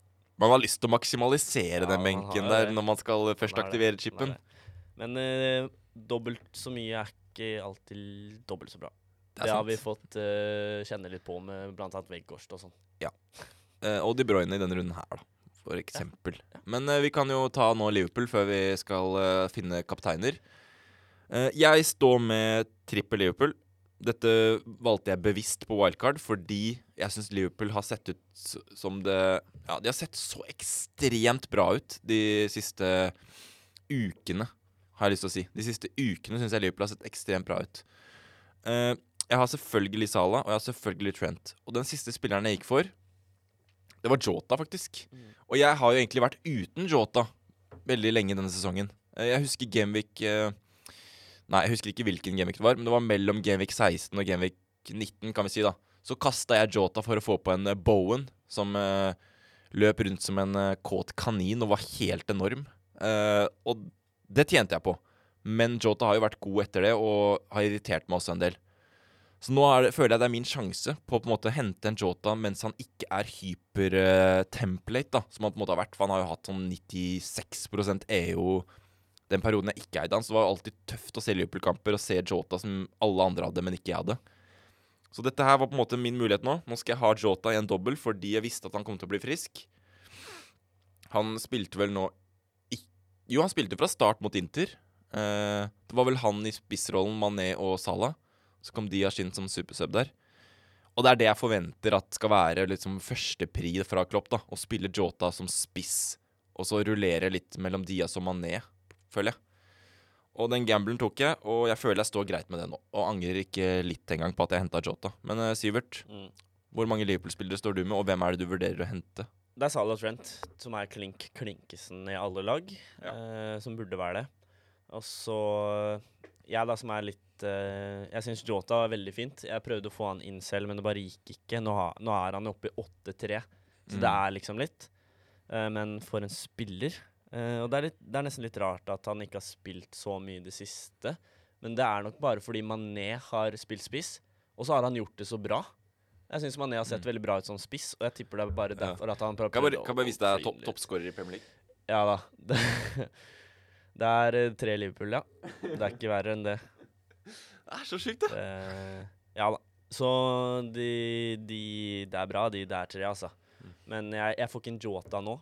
Man har lyst til å maksimalisere Ja, den benken der når man skal først aktivere chipen. Men uh, dobbelt så mye er ikke alltid dobbelt så bra. Det Det, har vi fått uh, kjenne litt på med blant annet Veggårst og sånn. Eh, og De Bruyne i denne runden her, da. For eksempel. Men uh, vi kan jo ta nå Liverpool før vi skal uh, finne kapteiner. Uh, jeg står med trippel Liverpool. Dette valgte jeg bevisst på wildcard fordi jeg syns Liverpool har sett ut som det Ja, de har sett så ekstremt bra ut de siste ukene, har jeg lyst til å si. De siste ukene syns jeg Liverpool har sett ekstremt bra ut. Eh, jeg har selvfølgelig Salah, og jeg har selvfølgelig Trent. Og den siste spilleren jeg gikk for, det var Jota, faktisk. Og jeg har jo egentlig vært uten Jota veldig lenge denne sesongen. Eh, Jeg husker Genvik eh, Nei, jeg husker ikke hvilken gameweek det var, men det var mellom gameweek 16 og gameweek 19, kan vi si, da. Så kasta jeg Jota for å få på en eh, Bowen, som uh, løp rundt som en uh, kåt kanin og var helt enorm. Uh, og det tjente jeg på. Men Jota har jo vært god etter det, og har irritert meg også en del. Så nå det, føler jeg det er min sjanse på å på en måte hente en Jota mens han ikke er hyper-template, da, som han på en måte har vært. For han har jo hatt sånn 96% EO den perioden jeg ikke eide han. Så var det alltid tøft å se Liverpool-kamper og se Jota som alle andre hadde, men ikke jeg hadde. Så dette her var på en måte min mulighet nå. Nå skal jeg ha Jota i en dobbel fordi jeg visste at han kom til å bli frisk. Han spilte vel nå Jo, han spilte fra start mot Inter. Eh, det var vel han i spissrollen, Mané og Salah. Så kom Diaz inn som supersub der. Og det er det jeg forventer at skal være liksom førstepri fra Klopp. da Å spille Jota som spiss, og så rullere litt mellom Diaz og Mané, føler jeg. Og den gamblen tok jeg, og jeg føler jeg står greit med det nå. Og angrer ikke litt engang på at jeg henta Jota. Men uh, Sivert, Mm. hvor mange Liverpool-spillere står du med, og hvem er det du vurderer å hente? Det er Salah Trent som er klink klinkesen i alle lag, eh, som burde være det. Og så jeg, da, som er litt uh, Jeg syns Jota var veldig fint. Jeg prøvde å få han inn selv, men det bare gikk ikke. Nå, ha, nå er han oppe i 8-3, så det Mm. er liksom litt. Eh, men for en spiller. Eh, og det er, litt, det er nesten litt rart at han ikke har spilt så mye i det siste. Men det er nok bare fordi Mané har spilt spiss, og så har han gjort det så bra. Jeg syns Mané har sett veldig bra ut som spiss, og jeg tipper det er bare derfor Ja. at han prøver Kan bare, kan bare vise deg topp, toppskårer i Premier League? Ja da. Det, det er eh, tre Liverpool, ja. Det er ikke verre enn det. Det er så sjukt, det. det ja da. Så de, de Det er bra, de der tre, altså. Mm. Men jeg, jeg får ikke en Jota nå.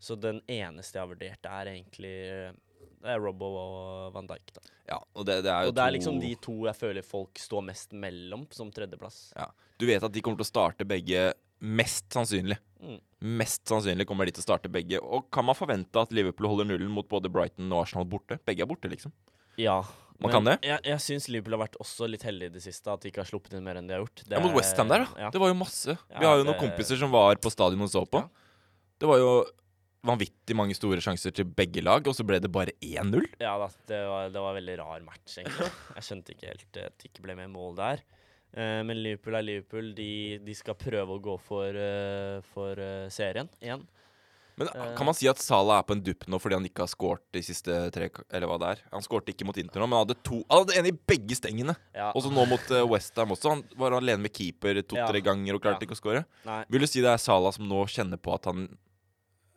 Så den eneste jeg har vurdert, er egentlig eh, Det er Robbo og Van Dijk, da. Ja, og det, det er jo Og det er liksom de to jeg føler folk står mest mellom som tredjeplass. ja. Du vet at de kommer til å starte begge, mest sannsynlig. Mm. Mest sannsynlig kommer de til å starte begge. Og kan man forvente at Liverpool holder nullen mot både Brighton og Arsenal borte? Begge er borte, liksom. Ja. Man kan det? Jeg, jeg syns Liverpool har vært også litt heldige i det siste, at de ikke har sluppet inn mer enn de har gjort. Det Ja, mot Westham der, da. Ja. Det var jo masse. Ja, Vi har jo det- noen kompiser som var på stadion og så på. Ja. Det var jo vanvittig mange store sjanser til begge lag, og så ble det bare 1-0. Ja da, det var, det var en veldig rar match, egentlig. Jeg skjønte ikke helt at det ikke ble med mål der. Uh, men Liverpool er Liverpool. De, de skal prøve å gå for, uh, for uh, serien igjen. Men Eh. kan man si at Salah er på en dupp nå fordi han ikke har skåret de siste tre Eller hva det er? Han skårte ikke mot Inter nå, men han hadde to Han hadde en i begge stengene. Ja. Og så nå mot uh, Westham også. Han var alene med keeper to-tre Ja. ganger og klarte Ja. ikke å skåre. Vil du si det er Salah som nå kjenner på at han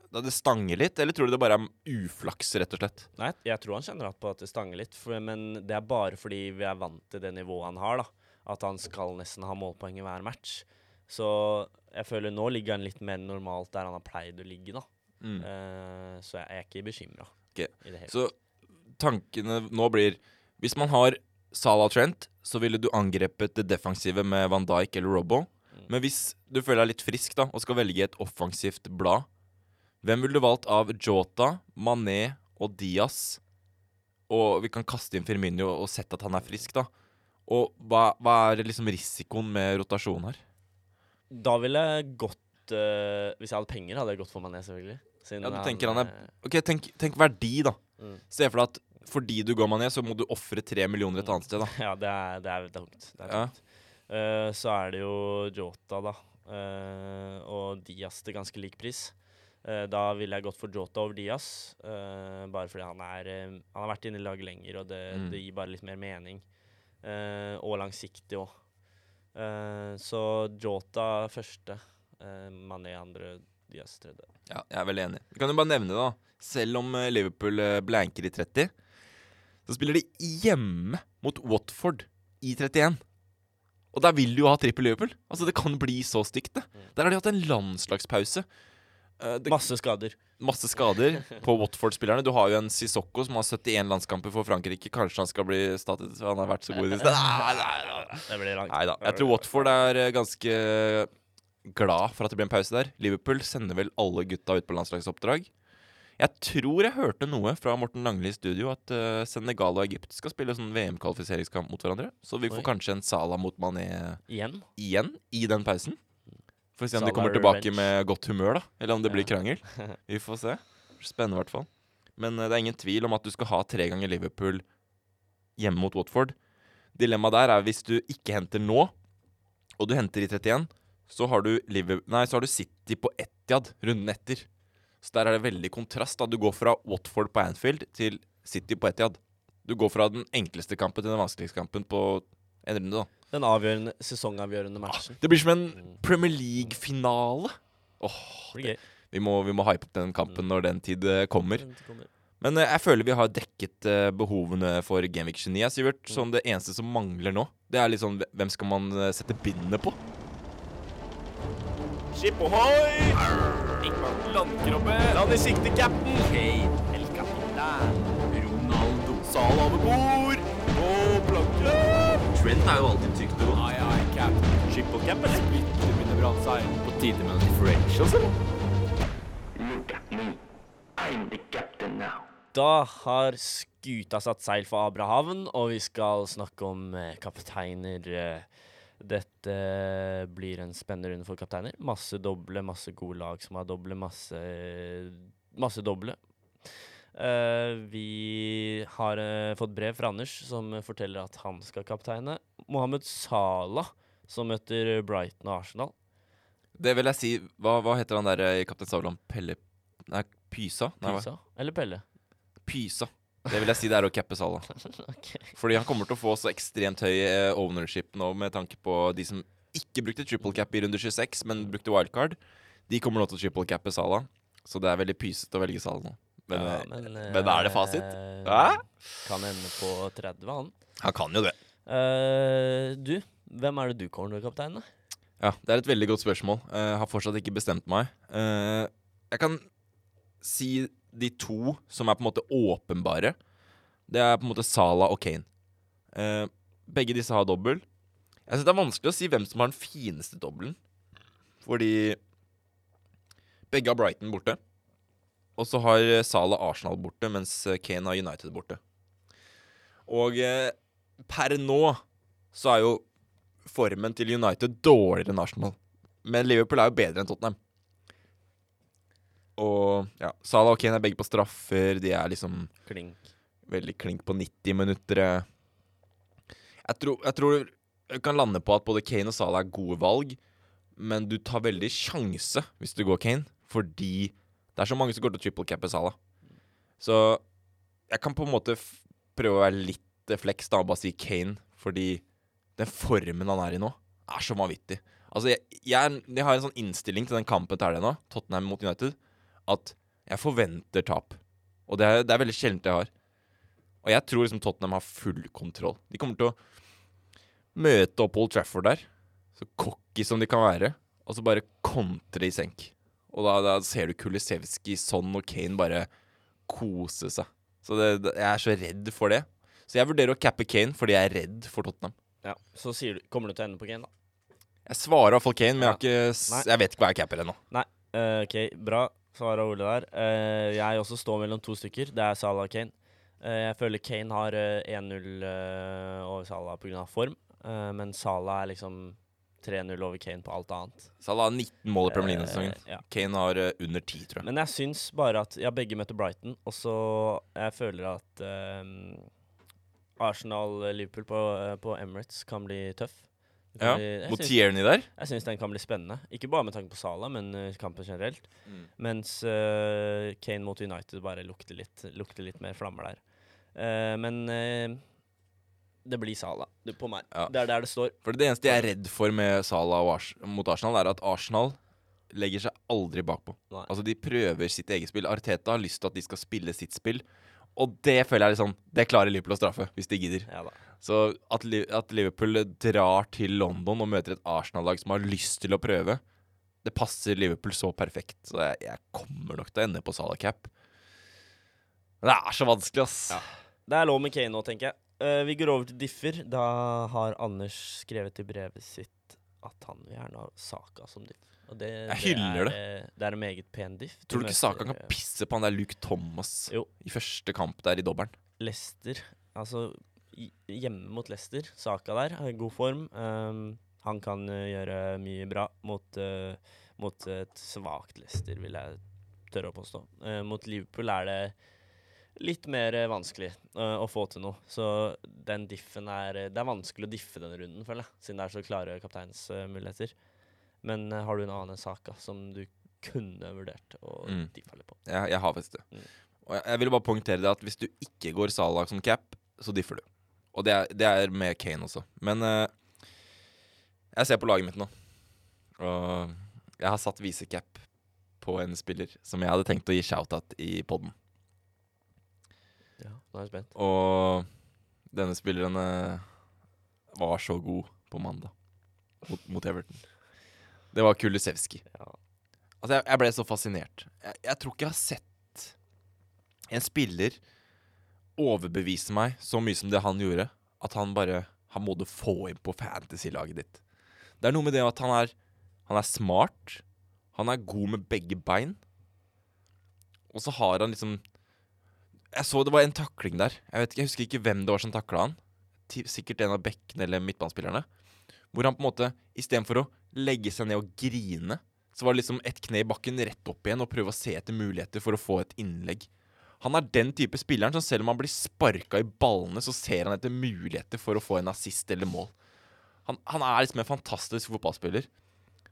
da det stanger litt, eller tror du det bare er uflaks, rett og slett? nei, jeg tror han kjenner på at det stanger litt, for, men det er bare fordi vi er vant til det nivået han har, da. At han skal nesten ha målpoeng i hver match. Så jeg føler nå ligger han litt mer normalt der han har pleid å ligge, da. Mm. Uh, så jeg er ikke bekymra Okay. Så tankene nå blir Hvis man har Salah Trent, så ville du angrepet det defensive med Van Dijk eller Robbo. Mm. Men hvis du føler deg litt frisk da, og skal velge et offensivt blad, hvem ville du valgt av Jota, Mané og Diaz? Og vi kan kaste inn Firmino og sette at han er frisk, da. Og hva, hva er liksom risikoen med rotasjon her? Da ville jeg gått eh, Hvis jeg hadde penger, hadde jeg gått for Mané, selvfølgelig. Siden Ja, du tenker han er- eh, Ok, tenk, tenk verdi, da. Mm. Se for deg at fordi du går Mané, så må du ofre tre millioner et annet sted, da. Ja, det er, det er tungt. Det er Ja. Eh, så er det jo Jota, da. Uh, og Diaz til ganske lik pris. Eh, da ville jeg gått for Jota over Diaz, eh, bare fordi han er eh, Han har vært inne i laget lenger, og det, Mm. det gir bare litt mer mening. Og langsiktig òg. så Jota første, Mané andre Diaz tredje. Ja, jeg er veldig enig. Vi kan jo bare nevne det, da. Selv om Liverpool blanker i 30, så spiller de hjemme mot Watford i 31. Og der vil du jo ha trippel Liverpool. Altså, det kan bli så stygt, det. Der har de hatt en landslagspause. Eh, det, Masse skader. masse skader på Watford-spillerne. Du har jo en Sissoko som har 71 landskamper for Frankrike. Kanskje han skal bli statet for han har vært så god i det siste. Det blir langt. Jeg tror Watford er eh, ganske glad for at det blir en pause der. Liverpool sender vel alle gutta ut på landslagsoppdrag. Jeg tror jeg hørte noe fra Morten Langli i studio at uh, Senegal og Egypt skal spille sånn VM-kvalifiseringskamp mot hverandre. Så vi får Oi. kanskje en Salah mot Mané Igjen. igjen i den pausen. Får se om de kommer tilbake revenge. med godt humør, da. Eller om det blir krangel. Vi får se. Spennende, i hvert fall. Men uh, det er ingen tvil om at du skal ha tre ganger Liverpool hjemme mot Watford. Dilemmaet der er hvis du ikke henter nå, og du henter i 31, så har du, nei, så har du City på Etiad runden etter. Så der er det veldig kontrast. da Du går fra Watford på Anfield til City på Etiad. Du går fra den enkleste kampen til den vanskeligste kampen på en runde. da Den avgjørende, sesongavgjørende matchen. Det blir som en Premier League-finale. Det vi må, vi må hype opp den kampen når den tid eh, kommer. Men eh, jeg føler vi har dekket eh, behovene for Genvik 29. Sivert. Sånn det eneste som mangler nå, det er litt sånn Hvem skal man eh, sette bindet på? Skip ohoi! Landkrabbe! Land i sikte, cap'n! Hey, El Capitan. Ronaldo. Sal over bord! Trent er jo alltid trygt og Ai, ai, cap. Skip og cap, eller? Splitter brant seg. På tide med noen differentials, eller? Look at me. I'm the captain now. Da har skuta satt seil for Abrahavn, og vi skal snakke om eh, kapteiner. eh. Dette blir en spennende runde for kapteiner. Masse doble, masse gode lag som har doble, masse, masse doble. Eh, vi har uh, fått brev fra Anders som forteller at han skal kapteine. Mohammed Salah, som møter Brighton og Arsenal. Det vil jeg si Hva, hva heter han der eh, i Kaptein Sabeltann? Pelle Nei, Pysa? Nei. Pysa eller Pelle? Pysa. Det vil jeg si det er å cappe Salah. okay. Fordi han kommer til å få så ekstremt høy eh, ownership nå med tanke på de som ikke brukte triple cap i runde 26, men brukte wildcard. De kommer nå til å triple cappe Salah. Så det er veldig pysete å velge Salah nå. Men, Ja, eh, men, men er det fasit? eh, Hæ? Kan ende på 30, han. han kan jo det. Uh, du, hvem er det du å kapteine? Ja, det er et veldig godt spørsmål. Jeg har fortsatt ikke bestemt meg. Eh, jeg kan si de to som er på en måte åpenbare. Det er på en måte Salah og Kane. Eh, begge disse har dobbel. Jeg synes Det er vanskelig å si hvem som har den fineste dobbelen. Fordi begge har Brighton borte. Og så har eh, Salah Arsenal borte, mens eh, Kane har United borte. Og eh, per nå så er jo formen til United dårligere enn Arsenal. Men Liverpool er jo bedre enn Tottenham. Og ja, Salah og Kane er begge på straffer. De er liksom Klink. veldig klink på 90 minutter. Jeg tror, jeg tror du kan lande på at både Kane og Salah er gode valg, men du tar veldig sjanse hvis du går Kane, fordi det er så mange som går til triple cappe Sala. Så jeg kan på en måte prøve å være litt flex da og bare si Kane, fordi den formen han er i nå, er så vanvittig. Altså, jeg, jeg, jeg har en sånn innstilling til den kampen til nå, Tottenham mot United, at jeg forventer tap. Og det er, det er veldig sjeldent jeg har. Og jeg tror liksom Tottenham har full kontroll. De kommer til å møte opp Old Trafford der, så cocky som de kan være, og så bare kontre i senk. Og da, da ser du Kulisevskij, Son og Kane bare kose seg. Så det, det, jeg er så redd for det. Så jeg vurderer å cappe Kane fordi jeg er redd for Tottenham. Ja, Så du, kommer du til å ende på Kane, da? Jeg svarer i hvert fall Kane, men jeg, ikke, jeg vet ikke hva jeg capper ennå. Eh, OK, bra svar av Ole der. Uh, jeg også står mellom to stykker. Det er Salah og Kane. Uh, jeg føler Kane har eh, 1-0 eh, over Salah pga. form, men Salah er liksom 3-0 over Kane på alt annet. Salah har 19 mål i Premier League-sesongen. Eh, ja. Kane har uh, under 10, tror jeg. Men jeg syns bare at Ja, begge møter Brighton, og så jeg føler at eh, Arsenal-Liverpool på, eh, på Emirates kan bli tøff. Kan Ja, bli- Mot Tierney der. Jeg syns den kan bli spennende. Ikke bare med tanke på Salah, men uh, kampen generelt. Mm. Mens uh, Kane mot United bare lukter litt, lukter litt mer flammer der. Men det blir Salah du, på meg. Ja. Det er der det står. For det eneste jeg er redd for med Salah og Ars mot Arsenal, er at Arsenal legger seg aldri bakpå. Nei. Altså, de prøver sitt eget spill. Arteta har lyst til at de skal spille sitt spill. Og det føler jeg liksom Det klarer Liverpool å straffe, hvis de gidder. Ja da. Så at, Li- at Liverpool drar til London og møter et Arsenal-lag som har lyst til å prøve, det passer Liverpool så perfekt. Så jeg, jeg kommer nok til å ende på Salah Cap. Men det er så vanskelig, ass. Det er lov med Kane nå, tenker jeg. Eh, vi går over til differ. Da har Anders skrevet i brevet sitt at han vil gjerne ha Saka som diff. Og det, Jeg hyller det. Er, det. det er en meget pen diff. Tror du ikke Saka kan eh, pisse på han der Luke Thomas Jo. i første kamp der i dobbelen? Leicester, altså hjemme mot Leicester, Saka der, er i god form. Um, han kan eh, gjøre mye bra mot, uh, mot et svakt Leicester, vil jeg tørre å påstå. Uh, mot Liverpool er det litt mer eh, vanskelig uh, å få til noe. Så den diffen er Det er vanskelig å diffe denne runden, føler jeg, siden det er så klare kapteinsmuligheter. Men eh, har du en annen sak som du kunne vurdert å Mm. diffe litt på? Jeg, jeg har faktisk det. Mm. Og jeg, jeg vil bare poengtere det at hvis du ikke går Salah som cap, så differ du. Og det er, det er med Kane også. Men uh, jeg ser på laget mitt nå, og jeg har satt visecap på en spiller som jeg hadde tenkt å gi shout-out i poden. Nå er jeg spent. Og denne spilleren eh, var så god på mandag mot, mot Everton. Det var Kulisevski. Ja. Altså, jeg, jeg ble så fascinert. Jeg, jeg tror ikke jeg har sett en spiller overbevise meg så mye som det han gjorde, at han bare Han må du få inn på fantasy-laget ditt. Det er noe med det at han er Han er smart. Han er god med begge bein. Og så har han liksom Jeg så det var en takling der. Jeg vet ikke, jeg husker ikke hvem det var som takla han. Sikkert en av bekkene eller midtbanespillerne. Hvor han på en måte, istedenfor å legge seg ned og grine, så var det liksom et kne i bakken rett opp igjen og prøve å se etter muligheter for å få et innlegg. Han er den type spilleren som selv om han blir sparka i ballene, så ser han etter muligheter for å få en assist eller mål. Han, han er liksom en fantastisk fotballspiller.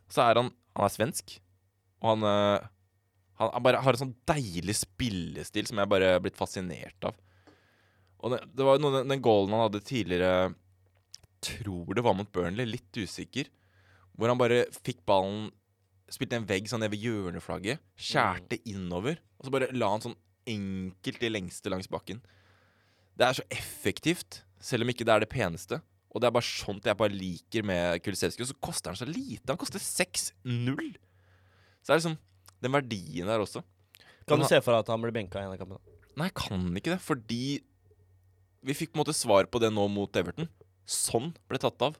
Så er han Han er svensk, og han han er bare har en sånn deilig spillestil som jeg bare er blitt fascinert av. Og det, det var noe, den, den goalen han hadde tidligere Tror det var mot Burnley, litt usikker. Hvor han bare fikk ballen Spilte en vegg sånn ned ved hjørneflagget. Skjærte innover. Og så bare la han sånn enkelt i lengste langs bakken. Det er så effektivt, selv om ikke det er det peneste. Og det er bare sånt jeg bare liker med Kulisevskij. Og så koster han så lite. Han koster 6-0. Så det er liksom den verdien der også. Kan du se for deg at han blir benka i en av kampene? Nei, kan ikke det, fordi vi fikk på en måte svar på det nå mot Everton. Sånn ble tatt av.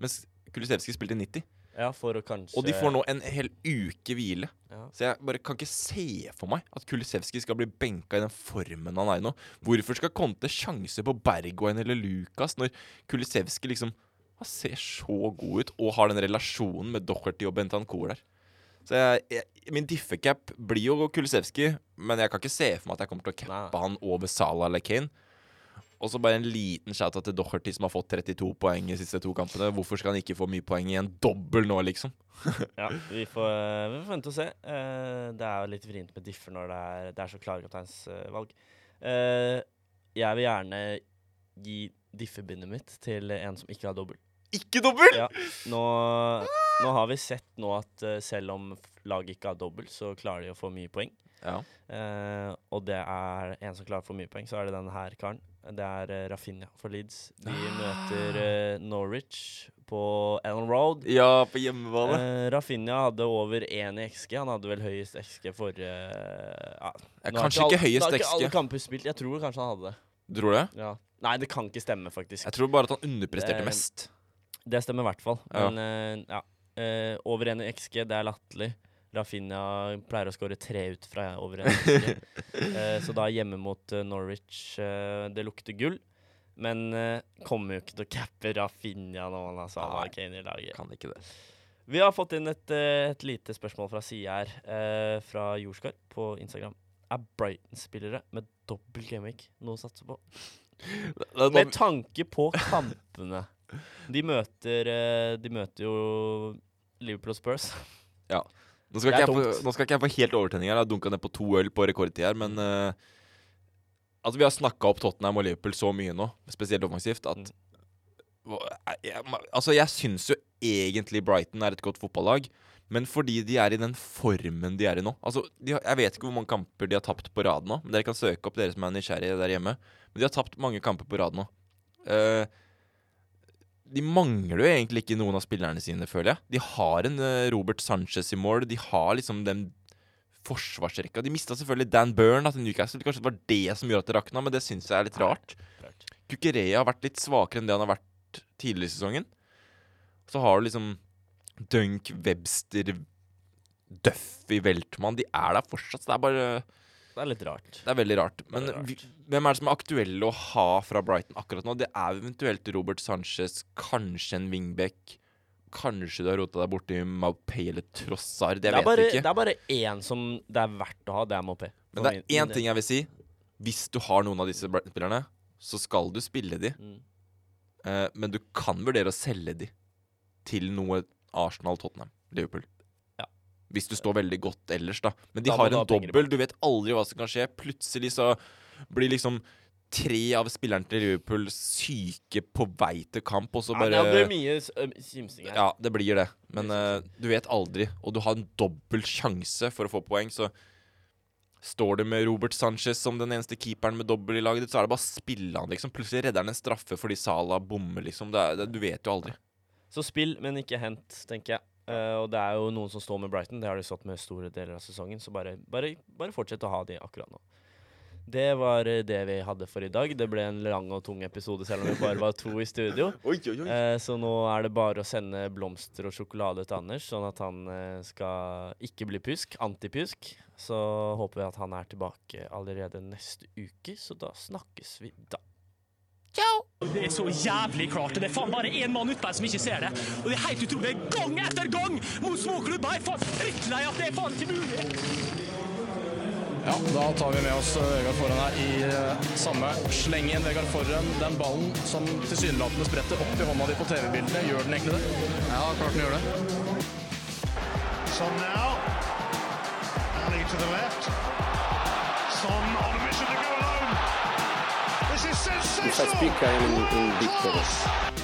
Mens Kulisevskij spilte 90. Ja, for å kanskje Og de får nå en hel uke hvile. ja. Så jeg bare kan ikke se for meg at Kulisevskij skal bli benka i den formen han er i nå. Hvorfor skal Conte sjanse på Bergwijn eller Lucas når Kulisevskij liksom han ser så god ut og har den relasjonen med Docherty og Bentancour der. Så jeg, jeg, min diffecap blir jo Kulisevskij, men jeg kan ikke se for meg at jeg kommer til å cappe han over Salah eller Kane. Og så bare en liten shout-out til Doherty, som har fått 32 poeng i de siste to kampene. Hvorfor skal han ikke få mye poeng i en dobbel nå, liksom? Ja, vi får, vi får vente og se. Eh, det er jo litt vrient med differ når det er, det er så klare kapteinsvalg. Uh, jeg vil gjerne gi differbindet mitt til en som ikke har dobbel. Ikke dobbel! Ja, nå, nå har vi sett nå at uh, selv om laget ikke har dobbel, så klarer de å få mye poeng. Ja. Uh, og det er en som klarer å få mye poeng, så er det denne her karen. Det er uh, Rafinha for Leeds. De møter uh, Norwich på Ellen Road. ja, på hjemmebane. Uh, Rafinha hadde over én i XG. Han hadde vel høyest XG forrige ja. Kanskje ikke alle- høyest XG. ikke alle kamper spilt. Jeg tror kanskje han hadde det. Tror du det? Ja. Nei, det kan ikke stemme, faktisk. Jeg tror bare at han underpresterte Det- mest. Det stemmer i hvert fall. Men eh, ja. Eh, over en XG, det er latterlig. Rafinha pleier å skåre tre ut fra over en XG. Eh, så da hjemme mot Norwich, det lukter gull. Men uh, kommer jo ikke til å cappe Rafinha når han har. Kane i laget. Kan ikke det. Vi har fått inn et, et lite spørsmål fra sida her, eh, fra Jorskar på Instagram. Er Brighton-spillere med dobbel gameweek noe å satse på? Med tanke på kampene. De møter, eh, de møter jo Liverpool og Spurs. Nå skal, ikke jeg få, nå skal ikke jeg få helt overtenning her. Jeg har dunka ned på to øl på rekordtid her, men uh, Altså, vi har snakka opp Tottenham og Liverpool så mye nå, spesielt offensivt, at Mm. Jeg, jeg, Altså, jeg syns jo egentlig Brighton er et godt fotballag, Men fordi de er i den formen de er i nå Altså, de Jeg vet ikke hvor mange kamper de har tapt på rad nå. Men Dere kan søke opp dere som er nysgjerrige der hjemme. Men de har tapt mange kamper på rad nå. Eh, de mangler jo egentlig ikke noen av spillerne sine, føler jeg. De har en eh, Robert Sanchez i mål. De har liksom den forsvarsrekka. De mista selvfølgelig Dan Burn til Newcastle. Kanskje det var det som gjorde at det rakna, men det syns jeg er litt rart. Rart. Kukureya har vært litt svakere enn det han har vært tidligere i sesongen. Så har du liksom Dunk, Webster, Duffy, Weltmann. De er der fortsatt. Så det er bare Det er litt rart. Det er veldig rart. Men er rart. hvem er det som er aktuelle å ha fra Brighton akkurat nå? Det er eventuelt Robert Sanchez, kanskje en wingback. Kanskje du har rota deg borti Maupay eller Trossard. Jeg Det vet bare, ikke. det er bare én som det er verdt å ha, det er Mopé. Men det er én ting jeg vil si. Hvis du har noen av disse Brighton-spillerne, så skal du spille de. Mm. Uh, men du kan vurdere å selge de til noe Arsenal, Tottenham, Liverpool. Hvis du står veldig godt ellers, da. Men de Da har en dobbel. Du vet aldri hva som kan skje. Plutselig så blir liksom tre av spillerne til Liverpool syke på vei til kamp, og så Ja, det blir mye s- kimsing her. Ja, det blir det. Men uh, du vet aldri. Og du har en dobbel sjanse for å få poeng, så Står du med Robert Sanchez som den eneste keeperen med dobbel i laget ditt, så er det bare å spille han, liksom. Plutselig redder han en straffe fordi Salah bommer, liksom. Det er, det, du vet jo aldri. Så spill, men ikke hent, tenker jeg. Eh, og det er jo noen som står med Brighton. Det har de stått med store deler av sesongen, så bare, bare, bare fortsett å ha de akkurat nå. Det var eh, det vi hadde for i dag. Det ble en lang og tung episode, selv om vi bare var to i studio. Eh, så nå er det bare å sende blomster og sjokolade til Anders, sånn at han eh, skal ikke bli pjusk. Antipjusk. Så håper vi at han er tilbake allerede neste uke, så da snakkes vi da. Det er så jævlig klart. Det er faen bare én mann ute her som ikke ser det. Og det er helt utrolig. Gang etter gang mot småklubber! Jeg er faen drittlei at det er faen ikke mulig. Ja, da tar vi med oss eh, Vegard Forhen her i samme. samme slengen. Vegard Forhen, den ballen som tilsynelatende spretter opp i hånda di på TV-bildene, gjør den egentlig det? Ja, klart den gjør det. Sånn now. Ali to the left. Son on mission to go If I speak, I am in, in big trouble.